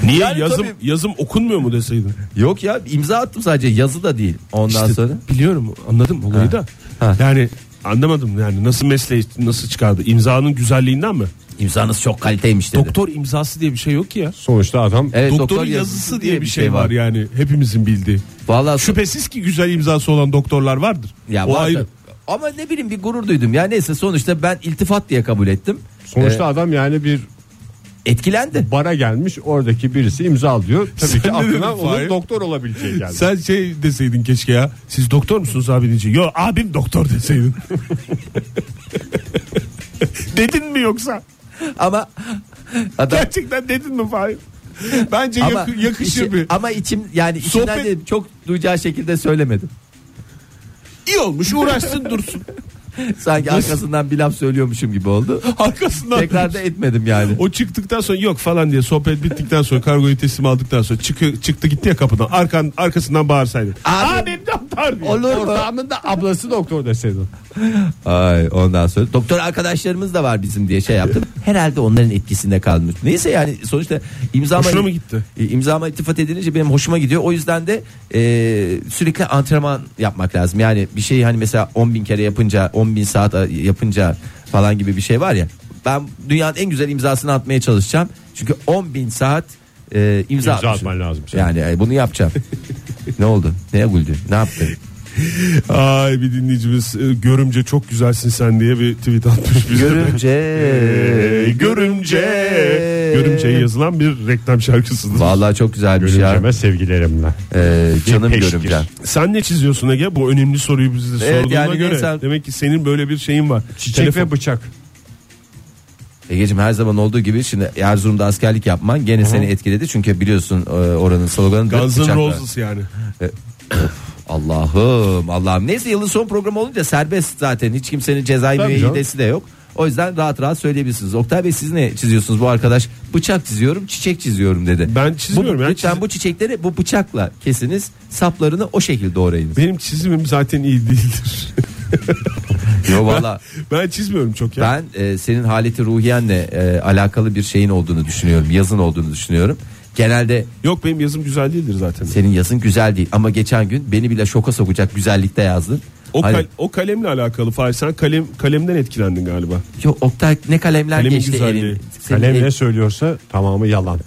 Niye Yani yazım tabii- yazım okunmuyor mu deseydin? Yok ya imza attım sadece yazı da değil. Ondan İşte sonra biliyorum anladım olayı Ha. da. Ha. Yani anlamadım yani nasıl mesleği nasıl çıkardı? İmzanın güzelliğinden mi? imzanız çok kaliteymiş dedi. Doktor imzası diye bir şey yok ki ya. Sonuçta adam Evet, Doktorun doktor yazısı diye bir şey var yani hepimizin bildiği. Vallahi Şüphesiz ki güzel imzası olan doktorlar vardır. ya o var ayrı. Ama ne bileyim bir gurur duydum. Ya neyse sonuçta ben iltifat diye kabul ettim. sonuçta Ee, adam yani bir etkilendi. bara gelmiş oradaki birisi imza alıyor. Tabii Sen ki ne dedin aklına onun Fahir? doktor olabileceği geldi. Sen şey deseydin keşke ya. Siz doktor musunuz abi diyece. Yo abim doktor deseydin. dedin mi yoksa? Ama adam Gerçekten dedin mi Fahir? Bence ama, yakı- yakışır içi- bir. ama içim yani içimden Sohbet- çok duyacağı şekilde söylemedim. İyi olmuş uğraşsın dursun. Sanki arkasından bir laf söylüyormuşum gibi oldu. Arkasından. Tekrar da etmedim yani. O çıktıktan sonra yok falan diye sohbet bittikten sonra kargoyu teslim aldıktan sonra çıkı, çıktı gitti ya kapıdan arkan arkasından bağırsaydın. Abi- Abim doktor diye. Olur mu? Ortağımın da ablası doktor deseydin. Ay ondan sonra doktor arkadaşlarımız da var bizim diye şey yaptım. Herhalde onların etkisinde kalmış. Neyse yani sonuçta imzama Hoşuna mı gitti? E, imzama iltifat edilince benim hoşuma gidiyor. O yüzden de e, sürekli antrenman yapmak lazım. Yani bir şeyi hani mesela 10 bin kere yapınca 10 bin saat yapınca falan gibi bir şey var ya. Ben dünyanın en güzel imzasını atmaya çalışacağım. Çünkü 10 bin saat e, imza, İmza atman lazım senin. Yani e, bunu yapacağım. ne oldu? Neye güldün? Ne yaptın? Ay bir dinleyicimiz e, görümce çok güzelsin sen diye bir tweet atmış bize. Görümce. Ee, görümce. Görümceye yazılan bir reklam şarkısıdır. Vallahi çok güzel bir şey. ya. Görünceme sevgilerimle. Ee, canım peşkir. görümcem. Sen ne çiziyorsun Ege? Bu önemli soruyu bize Evet, sorduğuna yani göre. neyse. Demek ki senin böyle bir şeyin var. Çiçek Telefon- ve bıçak. Egeciğim her zaman olduğu gibi şimdi Erzurum'da askerlik yapman gene seni etkiledi. Çünkü biliyorsun e, oranın sloganı Guns N'. Roses yani. Allah'ım Allah'ım. Neyse yılın son programı olunca serbest zaten. Hiç kimsenin cezai Tabii canım. müeyyidesi de yok. O yüzden rahat rahat söyleyebilirsiniz. Oktay Bey siz ne çiziyorsunuz bu arkadaş? Bıçak çiziyorum, çiçek çiziyorum dedi. Ben çizmiyorum Bu, ya, lütfen çiz- bu çiçekleri bu bıçakla kesiniz. Saplarını o şekilde doğrayınız. Benim çizimim zaten iyi değildir. Yo valla ben çizmiyorum çok ya. ben e, senin haleti ruhiyenle e, alakalı bir şeyin olduğunu düşünüyorum. Yazın olduğunu düşünüyorum. Genelde Yok benim yazım güzel değildir zaten. senin yazın güzel değil ama geçen gün beni bile şoka sokacak güzellikte yazdın. O, Hani- kal- o kalemle alakalı Fahir sen kalem kalemden etkilendin galiba. Yo, Oktay ne kalemler Kalemin geçti güzelliği. elin. Senin Kalem el- ne söylüyorsa tamamı yalan.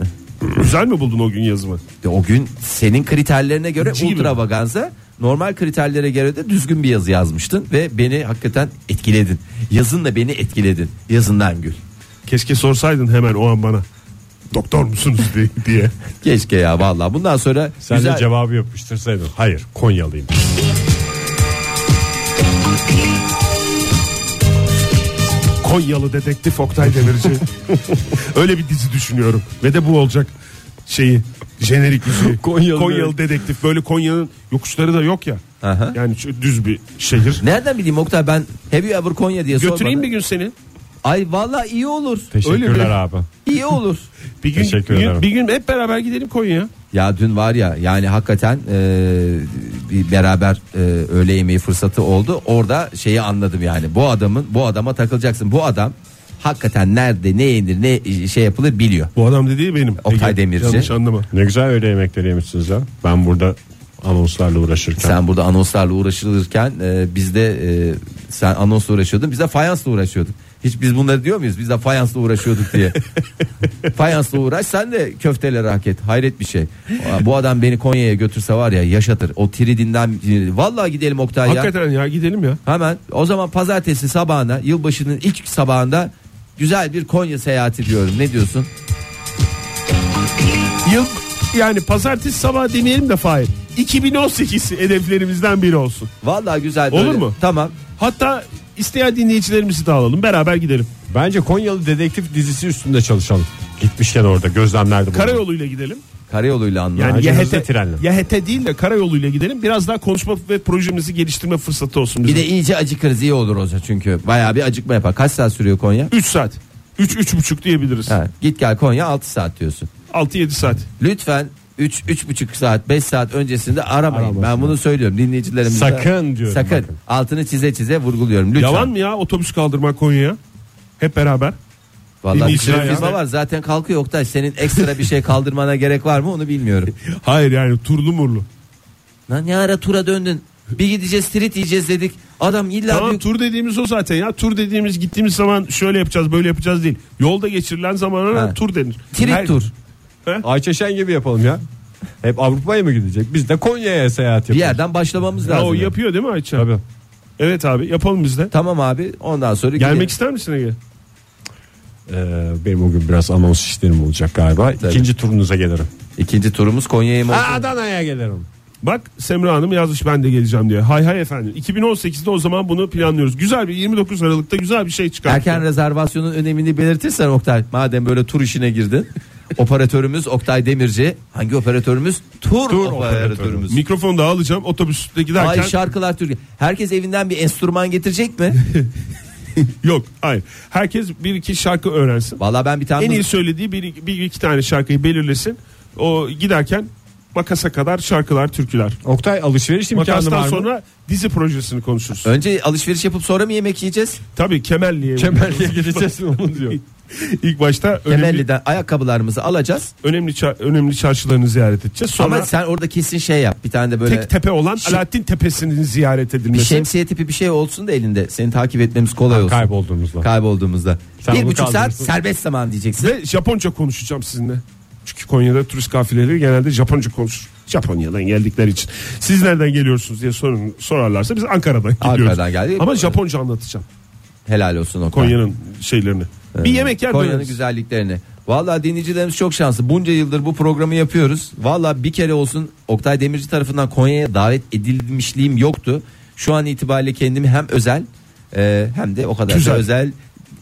Güzel mi buldun o gün yazımı? o gün senin kriterlerine göre Cici gibi. ultravaganza normal kriterlere göre de düzgün bir yazı yazmıştın ve beni hakikaten etkiledin. Yazınla beni etkiledin. Yazından gül. Keşke sorsaydın hemen o an bana. Doktor musunuz diye-. Keşke ya vallahi bundan sonra Sen güzel de cevabı yapıştırsaydın. Hayır Konyalıyım. Konyalı dedektif Oktay Demirci. Öyle bir dizi düşünüyorum. Ve de bu olacak şeyi. Jenerik müziği. Konyalı Konyalı, dedektif. Böyle Konya'nın yokuşları da yok ya. Aha. Yani düz bir şehir. Nereden bileyim Oktay ben Have you ever Konya diye Götüreyim sormadım. bir gün seni. Ay vallahi iyi olur. Teşekkürler Öyle abi. İyi olur. Bir gün, Teşekkür bir gün, ederim. bir gün hep beraber gidelim Konya'ya. Ya dün var ya yani hakikaten e, bir beraber e, öğle yemeği fırsatı oldu. Orada şeyi anladım yani. Bu adamın bu adama takılacaksın. Bu adam hakikaten nerede ne yenir ne şey yapılır biliyor. Bu adam dediği benim. Oktay Ege, Demirci. Yanlış anlama. Ne güzel öyle yemekleri yemişsiniz ya. Ben burada anonslarla uğraşırken. Sen burada anonslarla uğraşılırken e, biz de e, sen anonsla uğraşıyordun. Biz de fayansla uğraşıyorduk. Hiç biz bunları diyor muyuz? Biz de fayansla uğraşıyorduk diye. fayansla uğraş sen de köfteleri hak et. Hayret bir şey. Bu adam beni Konya'ya götürse var ya yaşatır. O tridinden vallahi gidelim Oktay ya. Hakikaten ya gidelim ya. Hemen o zaman pazartesi sabahına yılbaşının ilk sabahında güzel bir Konya seyahati diyorum. Ne diyorsun? Yıl yani pazartesi sabah demeyelim de Fahir. 2018 hedeflerimizden biri olsun. Vallahi güzel. Olur böyle. mu? Tamam. Hatta isteyen dinleyicilerimizi de alalım. Beraber gidelim. Bence Konyalı dedektif dizisi üstünde çalışalım. Gitmişken orada gözlemlerde bulunalım. Karayoluyla gidelim. Karayoluyla anla. Yani YHT, trenle. YHT değil de karayoluyla gidelim. Biraz daha konuşma ve projemizi geliştirme fırsatı olsun Bir bize. de iyice acıkırız iyi olur zaman çünkü bayağı bir acıkma yapar. Kaç saat sürüyor Konya? 3 saat. 3 üç, buçuk diyebiliriz. Ha, git gel Konya 6 saat diyorsun. 6-7 saat. Lütfen 3 üç, buçuk saat 5 saat öncesinde aramayın. Aramasın. Ben bunu söylüyorum dinleyicilerimize. Sakın diyorum Sakın. bakın. Altını çize çize vurguluyorum. Lütfen. Yalan mı ya otobüs kaldırmak Konya'ya? Hep beraber. Vallahi bir ya. firma var zaten kalkıyor Oktay. Senin ekstra bir şey kaldırmana gerek var mı onu bilmiyorum. Hayır yani turlu murlu. Lan ne ara tura döndün? Bir gideceğiz street yiyeceğiz dedik. Adam illa Tamam bir... tur dediğimiz o zaten ya. Tur dediğimiz gittiğimiz zaman şöyle yapacağız böyle yapacağız değil. Yolda geçirilen zamana Ha. tur denir. Street Her- tur. Ayça Şen gibi yapalım ya. Hep Avrupa'ya mı gidecek? Biz de Konya'ya seyahat Bir yapıyoruz. yerden başlamamız Ya lazım. o yapıyor değil mi Ayça? Tabii. Evet abi yapalım biz de. Tamam abi ondan sonra Gelmek gidelim. ister misin Ege? Ee, benim o gün biraz anons işlerim olacak galiba. İkinci turunuza gelirim. İkinci turumuz Konya'ya mı olsun? Adana'ya gelirim. Bak Semra Hanım yazmış ben de geleceğim diye. Hay hay efendim. 2018'de o zaman bunu planlıyoruz. Güzel bir 29 Aralık'ta güzel bir şey çıkar. Erken rezervasyonun önemini belirtirsen Oktay. Madem böyle tur işine girdin. Operatörümüz Oktay Demirci. Hangi operatörümüz? Tur, operatörümüz. Mikrofonu da alacağım otobüste giderken. Ay şarkılar Türkiye. Herkes evinden bir enstrüman getirecek mi? Yok hayır. Herkes bir iki şarkı öğrensin. Vallahi ben bir tane En iyi söylediği bir, bir iki tane şarkıyı belirlesin. O giderken makasa kadar şarkılar, türküler. Oktay alışveriş imkanı Makastan var mı? sonra dizi projesini konuşuruz. önce alışveriş yapıp sonra mı yemek yiyeceğiz? Tabii Kemerli'ye. Kemerli'ye gideceğiz mi onu diyor. İlk başta önemli, Temelli'den ayakkabılarımızı alacağız. önemli ça- önemli çarşılarını ziyaret edeceğiz. Sonra Ama sen orada kesin şey yap. Bir tane de böyle tek tepe olan Şey- Alaaddin Tepesi'nin ziyaret bir edilmesi. şemsiye tipi bir şey olsun da elinde. Seni takip etmemiz kolay olsun. Kaybolduğumuzda. Kaybolduğumuzda. Sen bir buçuk saat kaldırırsın. serbest zaman diyeceksin. Ve Japonca konuşacağım sizinle. Çünkü Konya'da turist kafileleri genelde Japonca konuşur. Japonya'dan geldikleri için. Siz nereden geliyorsunuz diye sorun, sorarlarsa biz Ankara'dan geliyoruz. Ankara'dan geldik. Ama Japonca anlatacağım Helal olsun o Konya'nın şeylerini. Bir yemek yer Konya'nın döneriz. güzelliklerini. Vallahi dinleyicilerimiz çok şanslı. Bunca yıldır bu programı yapıyoruz. Vallahi bir kere olsun Oktay Demirci tarafından Konya'ya davet edilmişliğim yoktu. Şu an itibariyle kendimi hem özel e, hem de o kadar da Güzel. özel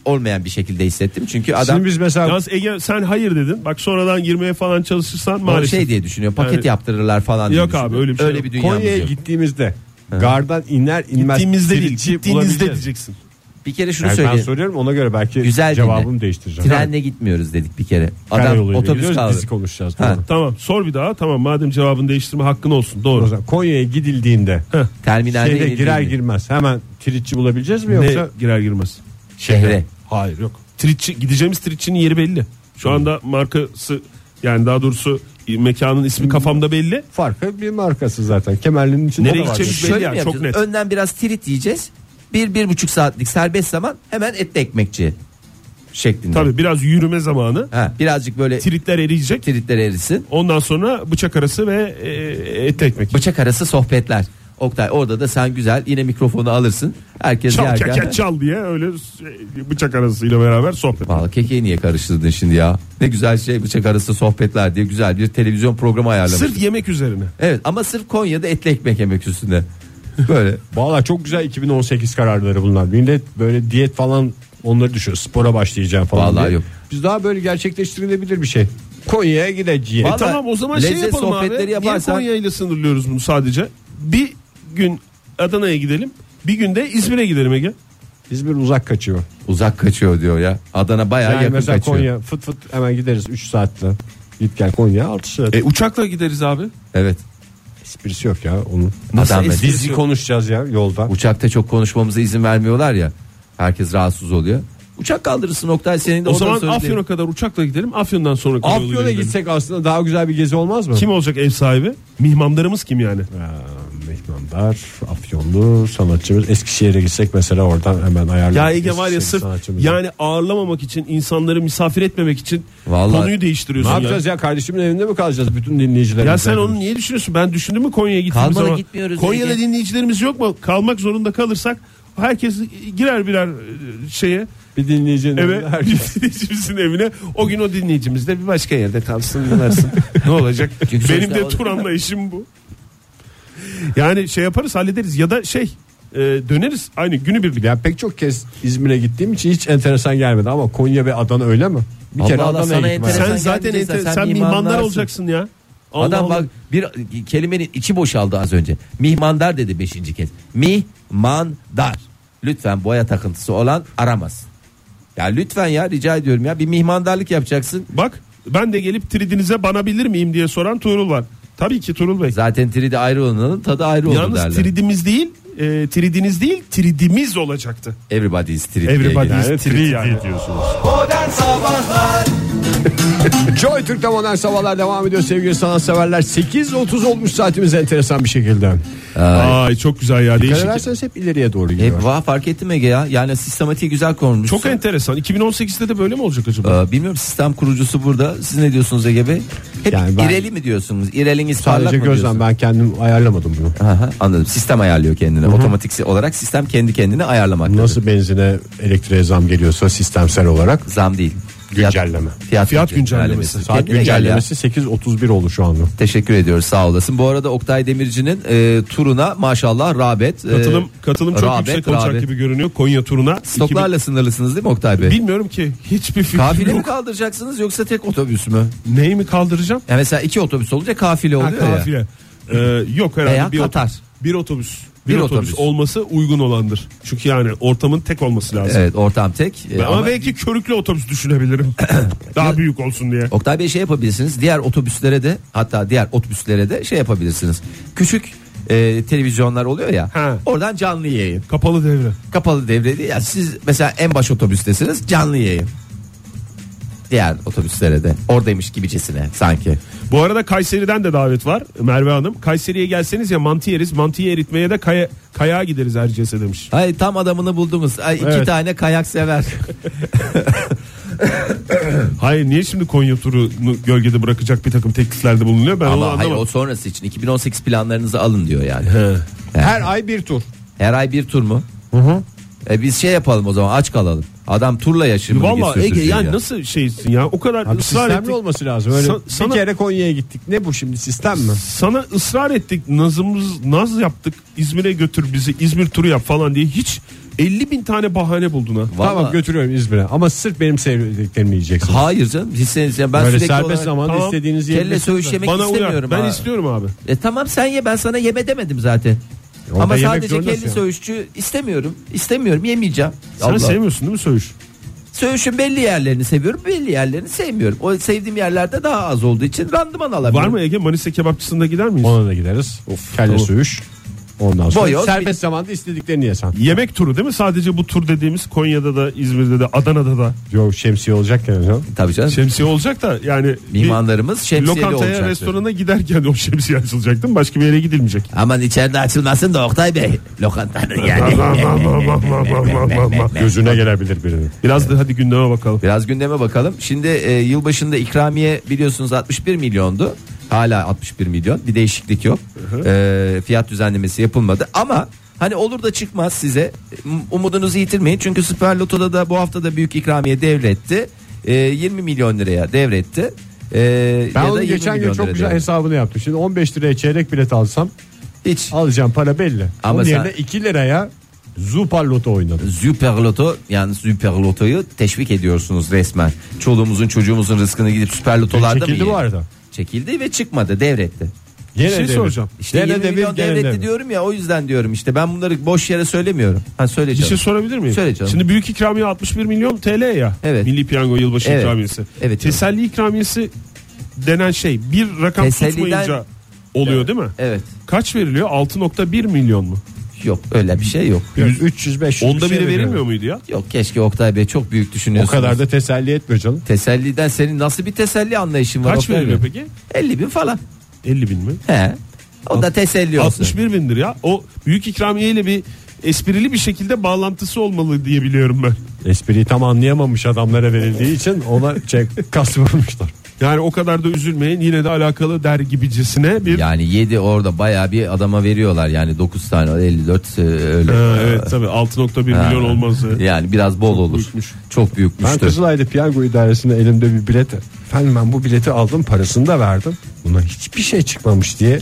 olmayan bir şekilde hissettim. Çünkü adam Şimdi biz mesela Yalnız Ege sen hayır dedin. Bak sonradan girmeye falan çalışırsan o maalesef. şey diye düşünüyor. Paket Yani- yaptırırlar falan diye Yok düşünüyor. abi, öyle bir şey yok. bir dünyamız Konya'ya yok. gittiğimizde gardan iner inmez Gittiğimizde değil, tiritçi gittiğinizde bulabileceğiz. diyeceksin. Bir kere şunu Yani ben söyleyeyim. soruyorum ona göre belki Güzel cevabımı dinle. değiştireceğim. Trenle gitmiyoruz dedik bir kere. Adam Karayoluyla otobüs gidiyoruz, kaldı. dizi konuşacağız. Ha. doğru. Tamam sor bir daha. Tamam madem cevabını değiştirme hakkın olsun. O Doğru. zaman Konya'ya gidildiğinde Terminalde şeyde inildiğinde. girer girmez hemen tiritçi bulabileceğiz mi Ne yoksa girer girmez. şehre. Hayır yok. Tritçi, gideceğimiz tritçinin yeri belli. Şu anda markası yani daha doğrusu mekanın ismi kafamda belli. farkı bir markası zaten. Kemerlinin içinde Nereye de var. gideceğimiz belli Şöyle yani mi çok yapacağız? net. Önden biraz trit yiyeceğiz. Bir, bir buçuk saatlik serbest zaman hemen etli ekmekçi şeklinde. Tabii biraz yürüme zamanı. Ha, birazcık böyle Tritler eriyecek. tritler erisin. Ondan sonra bıçak arası ve e, etli ekmek. Bıçak arası sohbetler. Oktay orada da sen güzel yine mikrofonu alırsın. Herkes Çal yerken. keket çal diye öyle şey, bıçak arasıyla beraber sohbet. Vallahi kekeyi niye karıştırdın şimdi ya? Ne güzel şey bıçak arası sohbetler diye güzel bir televizyon programı ayarlamış. Sırf yemek üzerine. Evet ama sırf Konya'da etli ekmek yemek üstünde. Böyle. Valla çok güzel 2018 kararları bunlar. Millet böyle diyet falan onları düşüyor. Spora başlayacağım falan Vallahi diye. yok. Biz daha böyle gerçekleştirilebilir bir şey. Konya'ya gideceğiz. Vallahi E tamam o zaman şey lezzet yapalım abi. sohbetleri Niye yaparsan- Konya ile sınırlıyoruz bunu sadece? Bir gün Adana'ya gidelim. Bir günde İzmir'e gidelim Ege. İzmir uzak kaçıyor. Uzak kaçıyor diyor ya. Adana bayağı Yani yakın mesela kaçıyor. Konya fıt fıt hemen gideriz 3 saatte. Git gel Konya 6 saat. E, uçakla gideriz abi. Evet. Esprisi yok ya onun. Adam esprisi Dizi yok? konuşacağız ya yolda. Uçakta çok konuşmamıza izin vermiyorlar ya. Herkes rahatsız oluyor. Uçak kaldırırsın Oktay senin de O oradan zaman sonra Afyon'a kadar uçakla gidelim. Afyon'dan sonra Afyon'a gidelim. gitsek aslında daha güzel bir gezi olmaz mı? Kim olacak ev sahibi? Mihmandarımız kim yani? Ya, Mehmandar, Afyonlu sanatçımız. Eskişehir'e gitsek mesela oradan hemen ayarlayalım. Ya Ege var ya sırf yani ağırlamamak için insanları misafir etmemek için Vallahi- konuyu Ne değiştiriyorsun yapacağız ya. ya? kardeşimin evinde mi kalacağız bütün dinleyicilerimiz? Ya sen onu niye düşünüyorsun? Ben düşündüm mü Konya'ya gittiğimiz zaman? gitmiyoruz Konya'da Ege. dinleyicilerimiz yok mu? Kalmak zorunda kalırsak herkes girer birer e, şeye bir dinleyicinin eve evinde herkes- bir dinleyicimizin evine o gün o dinleyicimiz de bir başka yerde kalsın ne olacak? Benim de o- tur anlayışım bu. Yani şey yaparız hallederiz ya da şey e, döneriz aynı günü birlik. Ya pek çok kez İzmir'e gittiğim için hiç enteresan gelmedi ama Konya ve Adana öyle mi? Bir Allah kere Allah, Adana'ya enteresan Sen zaten gelmeyeceksen ente- sen sen mihmandar mihmandarsın. olacaksın ya. Allah Adam Allah. bak bir kelimenin içi boşaldı az önce. Mihmandar dedi beşinci kez. Mihmandar. Lütfen boya takıntısı olan aramaz. Ya lütfen ya rica ediyorum ya bir mihmandarlık yapacaksın. Bak ben de gelip tridinize banabilir miyim diye soran Tuğrul var. Tabii ki Tuğrul Bey. Zaten tridi ayrı olanın tadı ayrı olur Yalnız derler. tridimiz değil, e, tridiniz değil, tridimiz olacaktı. Everybody is trid. diye Everybody geliyor. is trid yani. diyorsunuz. Modern Sabahlar Joy Türk'te modern sabahlar devam ediyor sevgili sanatseverler. 8.30 olmuş saatimiz enteresan bir şekilde. Ay çok güzel ya Dikkat ederseniz hep ileriye doğru gidiyor. Hep vah fark ettim Ege ya. Yani sistematiği güzel konmuş. Çok enteresan. 2018'de de böyle mi olacak acaba? Ee, bilmiyorum sistem kurucusu burada. Siz ne diyorsunuz Ege Bey? Hep Yani ben- ireli mi diyorsunuz? İreliniz parlak Sadece mı gözlem diyorsunuz? ben kendim ayarlamadım bunu. Aha, anladım. Sistem ayarlıyor kendini. Otomatik olarak sistem kendi kendini ayarlamak. Nasıl benzine elektriğe zam geliyorsa sistemsel olarak Zam değil. Güncelleme. Fiyat, Fiyat güncellemesi. saat gel ya. güncellemesi 8.31 oldu şu anda. Teşekkür ediyoruz sağ olasın. Bu arada Oktay Demirci'nin e, turuna maşallah rağbet. e, Katılım katılım çok rağbet, yüksek olacak rağbet. gibi görünüyor Konya turuna. Stoklarla sınırlısınız değil mi Oktay Bey? 2000 Bilmiyorum ki hiçbir fikrim Kafile mi yok. kaldıracaksınız yoksa tek otobüs mü? Neyi mi kaldıracağım? Yani mesela iki otobüs olunca kafile Ha, oluyor ya. kafile. Ee, yok herhalde Veya bir, Katar. bir otobüs. Bir, Bir otobüs. otobüs. olması uygun olandır. Çünkü yani ortamın tek olması lazım. Evet ortam tek. E, ama, ama belki körüklü otobüs düşünebilirim. Daha büyük olsun diye. Oktay Bey şey yapabilirsiniz. Diğer otobüslere de hatta diğer otobüslere de şey yapabilirsiniz. Küçük e, televizyonlar oluyor ya. Ha. Oradan canlı yayın. Kapalı devre. Kapalı devre değil. Yani siz mesela en baş otobüstesiniz canlı yayın. Diğer otobüslere de oradaymış gibicesine sanki. Bu arada Kayseri'den de davet var Merve Hanım. Kayseri'ye gelseniz ya mantı yeriz. Mantıyı eritmeye de kaya, kayağa gideriz Erciyes'e demiş. Ay tam adamını buldunuz. Ay, iki Evet. tane kayak sever. Hayır niye şimdi Konya turunu gölgede bırakacak bir takım tekliflerde bulunuyor ben onu Ama hayır anlamadım. o sonrası için 2018 planlarınızı alın diyor yani. Her ay bir tur. Her ay bir tur mu? E biz şey yapalım o zaman aç kalalım. Adam turla yaşıyor. Valla Ege yani nasıl şeysin ya o kadar Abi ısrar sistemli ettik. olması lazım. Öyle Sa- bir sana- kere Konya'ya gittik. Ne bu şimdi sistem mi? Sana ısrar ettik nazımız naz yaptık İzmir'e götür bizi İzmir turu yap falan diye hiç 50 bin tane bahane buldun ha. Tamam götürüyorum İzmir'e ama sırf benim sevdiklerimi yiyeceksiniz. Hayır canım. Siz, yani ben Böyle sürekli serbest olarak zamanda Tamam, kelle yiyebilirsiniz. söğüş yemek Bana uyar istemiyorum. ben ha. istiyorum abi. E tamam sen ye ben sana yeme demedim zaten. Orada Ama yemek sadece zorundasın kelli söğüşçü istemiyorum. İstemiyorum yemeyeceğim. Sen Allah. sevmiyorsun değil mi söğüş? Söğüşün belli yerlerini seviyorum belli yerlerini sevmiyorum. O sevdiğim yerlerde daha az olduğu için randıman Var mı Ege Manisa kebapçısında gider miyiz? Ona da gideriz. Kelle tamam. söğüş. Ondan sonra Boyoz, serbest zamanda istediklerini yesen. Yemek turu değil mi? Sadece bu tur dediğimiz Konya'da da İzmir'de de Adana'da da Yok şemsiye olacak yani. canım. Tabii canım. şemsiye olacak da yani bir Mihmanlarımız şemsiyeli lokantaya olacaktır. restorana giderken o şemsiye açılacak değil mi? Başka bir yere gidilmeyecek. Aman içeride açılmasın da Oktay Bey. Lokantanın yani. Gözüne gelebilir birinin. Biraz da hadi gündeme bakalım. Biraz gündeme bakalım. Şimdi e, yılbaşında ikramiye biliyorsunuz 61 milyondu. Hala 61 milyon. Bir değişiklik yok. E, fiyat düzenlemesi yapılmadı ama hani olur da çıkmaz size. Umudunuzu yitirmeyin. Çünkü Süper Loto'da da bu hafta da büyük ikramiye devretti. E, 20 milyon liraya devretti. E, Ben ya da onun 20 geçen gün çok güzel devretti. hesabını yaptım. Şimdi 15 liraya çeyrek bilet alsam Hiç. alacağım para belli. Ama Onun sen- yerine 2 liraya Zupar Loto oynadım. Süper Loto yani Süper Loto'yu teşvik ediyorsunuz resmen. Çoluğumuzun çocuğumuzun rızkını gidip Süper Loto'larda mı Çekildi bu arada. Çekildi ve çıkmadı devretti. Gene şey devir. soracağım. İşte Gene 20 devir, milyon gene devretti devir. diyorum ya o yüzden diyorum işte ben bunları boş yere söylemiyorum. Ha söyle Bir canım. şey sorabilir miyim? Söyle canım. Şimdi büyük ikramiye 61 milyon TL ya. Evet. Milli Piyango yılbaşı Evet. ikramiyesi. Evet canım. Teselli ikramiyesi denen şey bir rakam Teselliden- tutmayınca oluyor değil mi? Evet. Kaç veriliyor? 6.1 milyon mu? Yok öyle bir şey yok. Yani 300 500 Onda bir şey biri verilmiyor muydu ya? Yok keşke Oktay Bey çok büyük O düşünüyorsunuz. kadar da teselli etmiyor canım. Teselliden senin nasıl bir teselli anlayışın var Kaç Oktay veriliyor Bey? peki? 50 bin falan. 50 bin mi? He. O da teselli olsun. 61 bindir ya. O büyük ikramiye ile bir esprili bir şekilde bağlantısı olmalı diye biliyorum ben. Espriyi tam anlayamamış adamlara verildiği için ona çek kastırmışlar. Yani o kadar da üzülmeyin yine de alakalı der gibicesine bir Yani 7 orada bayağı bir adama veriyorlar yani 9 tane 54 e, öyle. Ha, evet tabii 6.1 Ha. milyon olmaz. Yani biraz bol olur. Büyükmüş. Çok Ben büyükmüştür. Kızılay'da piyango idaresinde elimde bir bilet. Efendim ben bu bileti aldım parasını da verdim. Buna hiçbir şey çıkmamış diye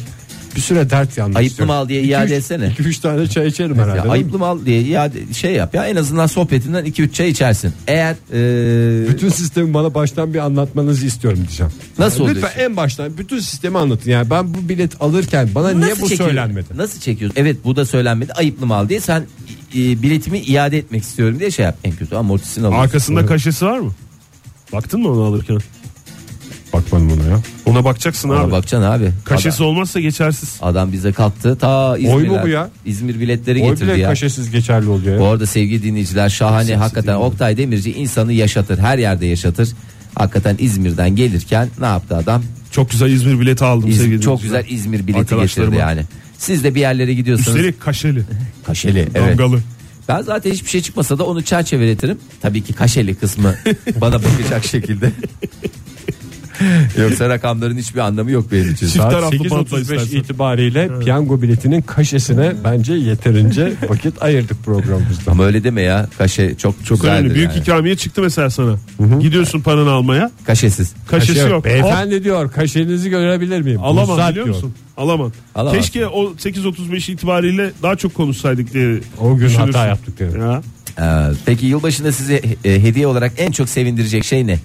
bir süre dert yandı. Ayıplı mal diye iade etsene. 2-3 tane çay içerim herhalde. Ya, ayıplı mal diye iade şey yap ya en azından sohbetinden 2-3 çay içersin. Eğer e, Bütün sistemi bana baştan bir anlatmanızı istiyorum diyeceğim. Nasıl Lütfen oluyor? en baştan bütün sistemi anlatın. Yani ben bu bilet alırken bana niye nasıl bu çekiyor- söylenmedi? Nasıl çekiyorsun? Evet bu da söylenmedi ayıplı mal diye sen e, biletimi iade etmek istiyorum diye şey yap. En kötü amortisini alıyorsun. Arkasında kaşesi var mı? Baktın mı onu alırken? Bakmadım ona ya. Ona bakacaksın Ona abi. bakacaksın abi. Kaşesi olmazsa geçersiz. Adam, adam bize kalktı ta İzmir'den. bu ya? İzmir biletleri Oy getirdi bile ya. kaşesiz geçerli oluyor Bu arada sevgili dinleyiciler şahane hakikaten Oktay Demirci insanı yaşatır her yerde yaşatır. Hakikaten İzmir'den gelirken ne yaptı adam? Çok güzel İzmir bileti aldım İz- sevgili çok dinleyiciler. güzel İzmir bileti Arkadaşlarıma. getirdi yani. Siz de bir yerlere gidiyorsanız Üstelik kaşeli. kaşeli evet. Damgalı. Ben zaten hiçbir şey çıkmasa da onu çerçeveletirim. Tabii ki kaşeli kısmı bana bakacak şekilde. Yoksa rakamların hiçbir anlamı yok benim için. Çift taraflı bantla 8.35 istersen. itibariyle piyango biletinin kaşesine bence yeterince vakit ayırdık programımızda. Ama öyle deme ya. Kaşe çok Çok önemli. Büyük yani. ikramiye çıktı mesela sana. Gidiyorsun paranı almaya. Kaşesiz. Kaşesi Kaşe yok. Beyefendi diyor kaşenizi görebilir miyim? Alamam biliyor diyor. musun? Alamam. Alamazsın. Keşke o 8.35 itibariyle daha çok konuşsaydık diye. O gün hata yaptık diyor. Ya. Ee, peki yılbaşında size e, hediye olarak en çok sevindirecek şey ne?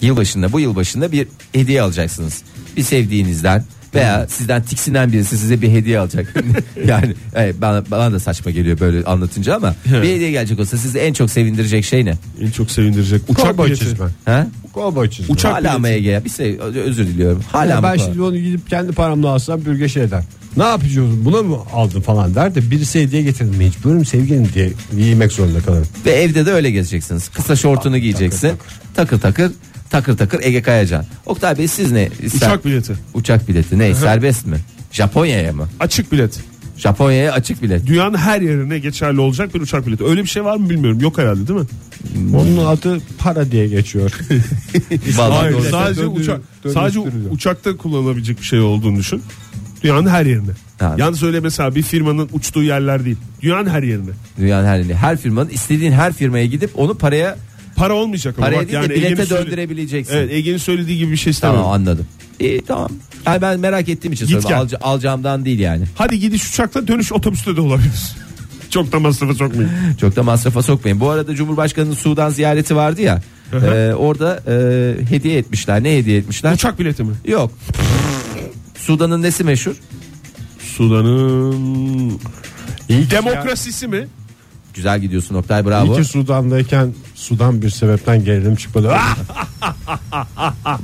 Yılbaşında bu yılbaşında bir hediye alacaksınız. Bir sevdiğinizden Veya sizden tiksinen birisi size bir hediye alacak. yani evet, bana, bana da saçma geliyor böyle anlatınca ama bir hediye gelecek olsa sizi en çok sevindirecek şey ne? En çok sevindirecek. Uçak Kovboy bileti. çizme. Ha? Kovboy çizme. Uçak Hala mı. Ege? Bir şey özür diliyorum. Hala Ya mı? ben şimdi onu gidip kendi paramla alsam bürge şey der. Ne yapacağız buna mı aldın falan der de birisi hediye getirdim mecburum sevgilim diye giymek zorunda kalırım. Ve evde de öyle gezeceksiniz. Kısa şortunu giyeceksin. Takır takır takır takır Ege Kayacan. Oktay Bey siz ne ister? Uçak bileti. Uçak bileti ne? Serbest mi? Japonya'ya mı? Açık bilet. Japonya'ya açık bilet. Dünyanın her yerine geçerli olacak bir uçak bileti. Öyle bir şey var mı bilmiyorum. Yok herhalde değil mi? Onun adı para diye geçiyor. Vallahi Hayır, doğru. sadece döndürüyor, uçak sadece dönüştürülüyor. uçakta kullanılabilecek bir şey olduğunu düşün. Dünyanın her yerine. Ha. Yalnız öyle mesela bir firmanın uçtuğu yerler değil. Dünyanın her yerine. Dünyanın her yerinde. Her firmanın istediğin her firmaya gidip onu paraya Para olmayacak ama paraya bak değil de yani bilete Ege'nin döndürebileceksin. Evet Ege'nin söylediği gibi bir şey istemem. Tamam anladım. İyi tamam. Yani ben merak ettiğim için Git. Alca- alacağımdan değil yani. Hadi gidiş uçakla dönüş otobüste de olabilir. Çok da masrafa sokmayın. Çok da masrafa sokmayın. Bu arada Cumhurbaşkanı'nın Sudan ziyareti vardı ya. e, orada e, hediye etmişler. Ne hediye etmişler? Uçak bileti mi? Yok. Sudan'ın nesi meşhur? Sudan'ın İyi demokrasisi mi? Güzel gidiyorsun Oktay iyi bravo. ki Sudan'dayken Sudan bir sebepten gerilim çıkmadı.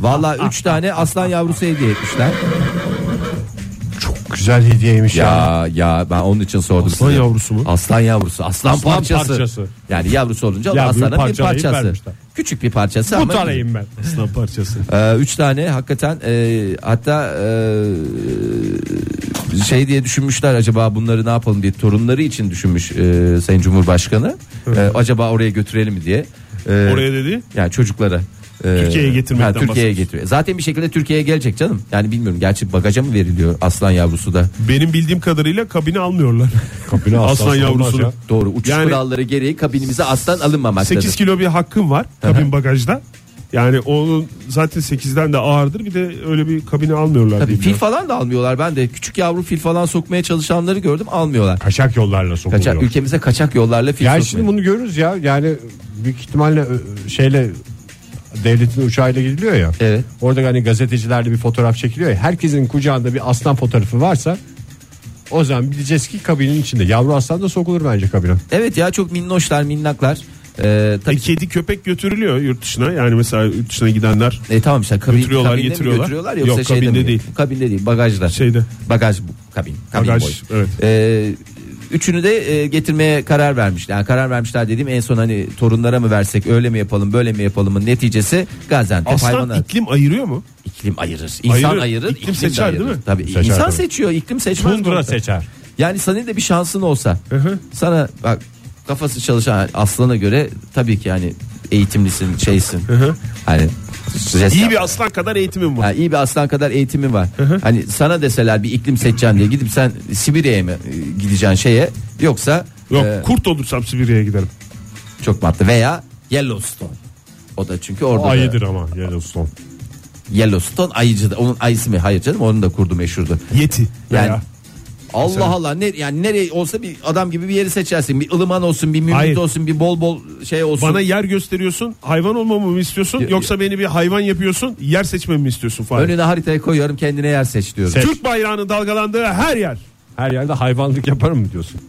Vallahi 3 tane aslan yavrusu hediye etmişler. Çok güzel hediyeymiş ya. Ya ya ben onun için sordum Aslan size. yavrusu mu? Aslan yavrusu. Aslan, Aslan parçası. parçası. Yani yavrusu olunca o da aslanın bir parçalayıp parçası. vermişler. Küçük bir parçası ama. tarayım ben. Aslan parçası. Ee, üç tane hakikaten e, hatta e, şey diye düşünmüşler acaba bunları ne yapalım diye torunları için düşünmüş e, Sayın Cumhurbaşkanı. E, acaba oraya götürelim mi diye. E, Oraya dedi. yani çocuklara. E, Türkiye'ye getirmekten Türkiye'ye bahsediyorsun. getiriyor. Zaten bir şekilde Türkiye'ye gelecek canım. Yani bilmiyorum gerçi bagaja mı veriliyor aslan yavrusu da. Benim bildiğim kadarıyla kabine almıyorlar. Kabine Aslan aslan yavrusunu. ya. Doğru uçuş Yani- kuralları gereği kabinimize aslan alınmamaktadır. 8 kilo bir hakkım var kabin bagajda. Yani onun zaten 8'den de ağırdır. Bir de öyle bir kabine almıyorlar. Tabii fil falan da almıyorlar. Ben de küçük yavru fil falan sokmaya çalışanları gördüm almıyorlar. Kaçak yollarla sokuluyor. Kaçak ülkemize kaçak yollarla fil Ya sokmaya. şimdi bunu görürüz ya. Yani büyük ihtimalle ö, şeyle devletin uçağıyla gidiliyor ya. Evet. Orada hani gazetecilerle bir fotoğraf çekiliyor ya. Herkesin kucağında bir aslan fotoğrafı varsa o zaman bileceğiz ki kabinin içinde. Yavru aslan da sokulur bence kabine. Evet ya çok minnoşlar minnaklar. Ee, tabii E, kedi köpek götürülüyor yurt dışına. Yani mesela yurt dışına gidenler E tamam işte kabin, Götürüyorlar, kabinde getiriyorlar. götürüyorlar yoksa Yok, şeyde kabinde mi? değil. Kabinde değil bagajda. şeyde Bagaj bu kabin. kabin bagaj boy. evet. Ee, üçünü de e, getirmeye karar vermişler. Yani karar vermişler dediğim en son hani torunlara mı versek öyle mi yapalım böyle mi yapalımın neticesi Gaziantep Aslan hayvanat iklim ayırıyor mu? iklim ayırır. İnsan Ayırır. ayırır. İklim de seçer ayırır. değil mi? Tabii Seçer insan tabii. seçiyor iklim seçmez. Tundra seçer. Yani senin de bir şansın olsa hı. sana bak kafası çalışan aslana göre tabii ki yani eğitimlisin şeysin. Hani İyi bir aslan kadar eğitimim var. yani iyi bir aslan kadar eğitimin var. Hani sana deseler bir iklim seçeceksin diye gidip sen Sibirya'ya mı e, gideceksin şeye yoksa Yok e, kurt olursam Sibirya'ya giderim. çok matlı veya Yellowstone. O da çünkü orada da- ayıdır ama Yellowstone. Yellowstone ayıcı da onun ayısı mı? Hayır canım onun da kurdu meşhurdu. Yeti. Yani Veya- Allah Allah ne yani nereye olsa bir adam gibi bir yeri seçersin. Bir ılıman olsun, bir Hayır. mümkün olsun, bir bol bol şey olsun. Bana yer gösteriyorsun. Hayvan olmamı mı istiyorsun? Ya- yoksa beni bir hayvan yapıyorsun. Yer seçmemi mi istiyorsun falan. önüne haritaya koyuyorum kendine yer seç diyorum. Seç. Türk bayrağının dalgalandığı her yer. Her yerde hayvanlık yaparım mı diyorsun?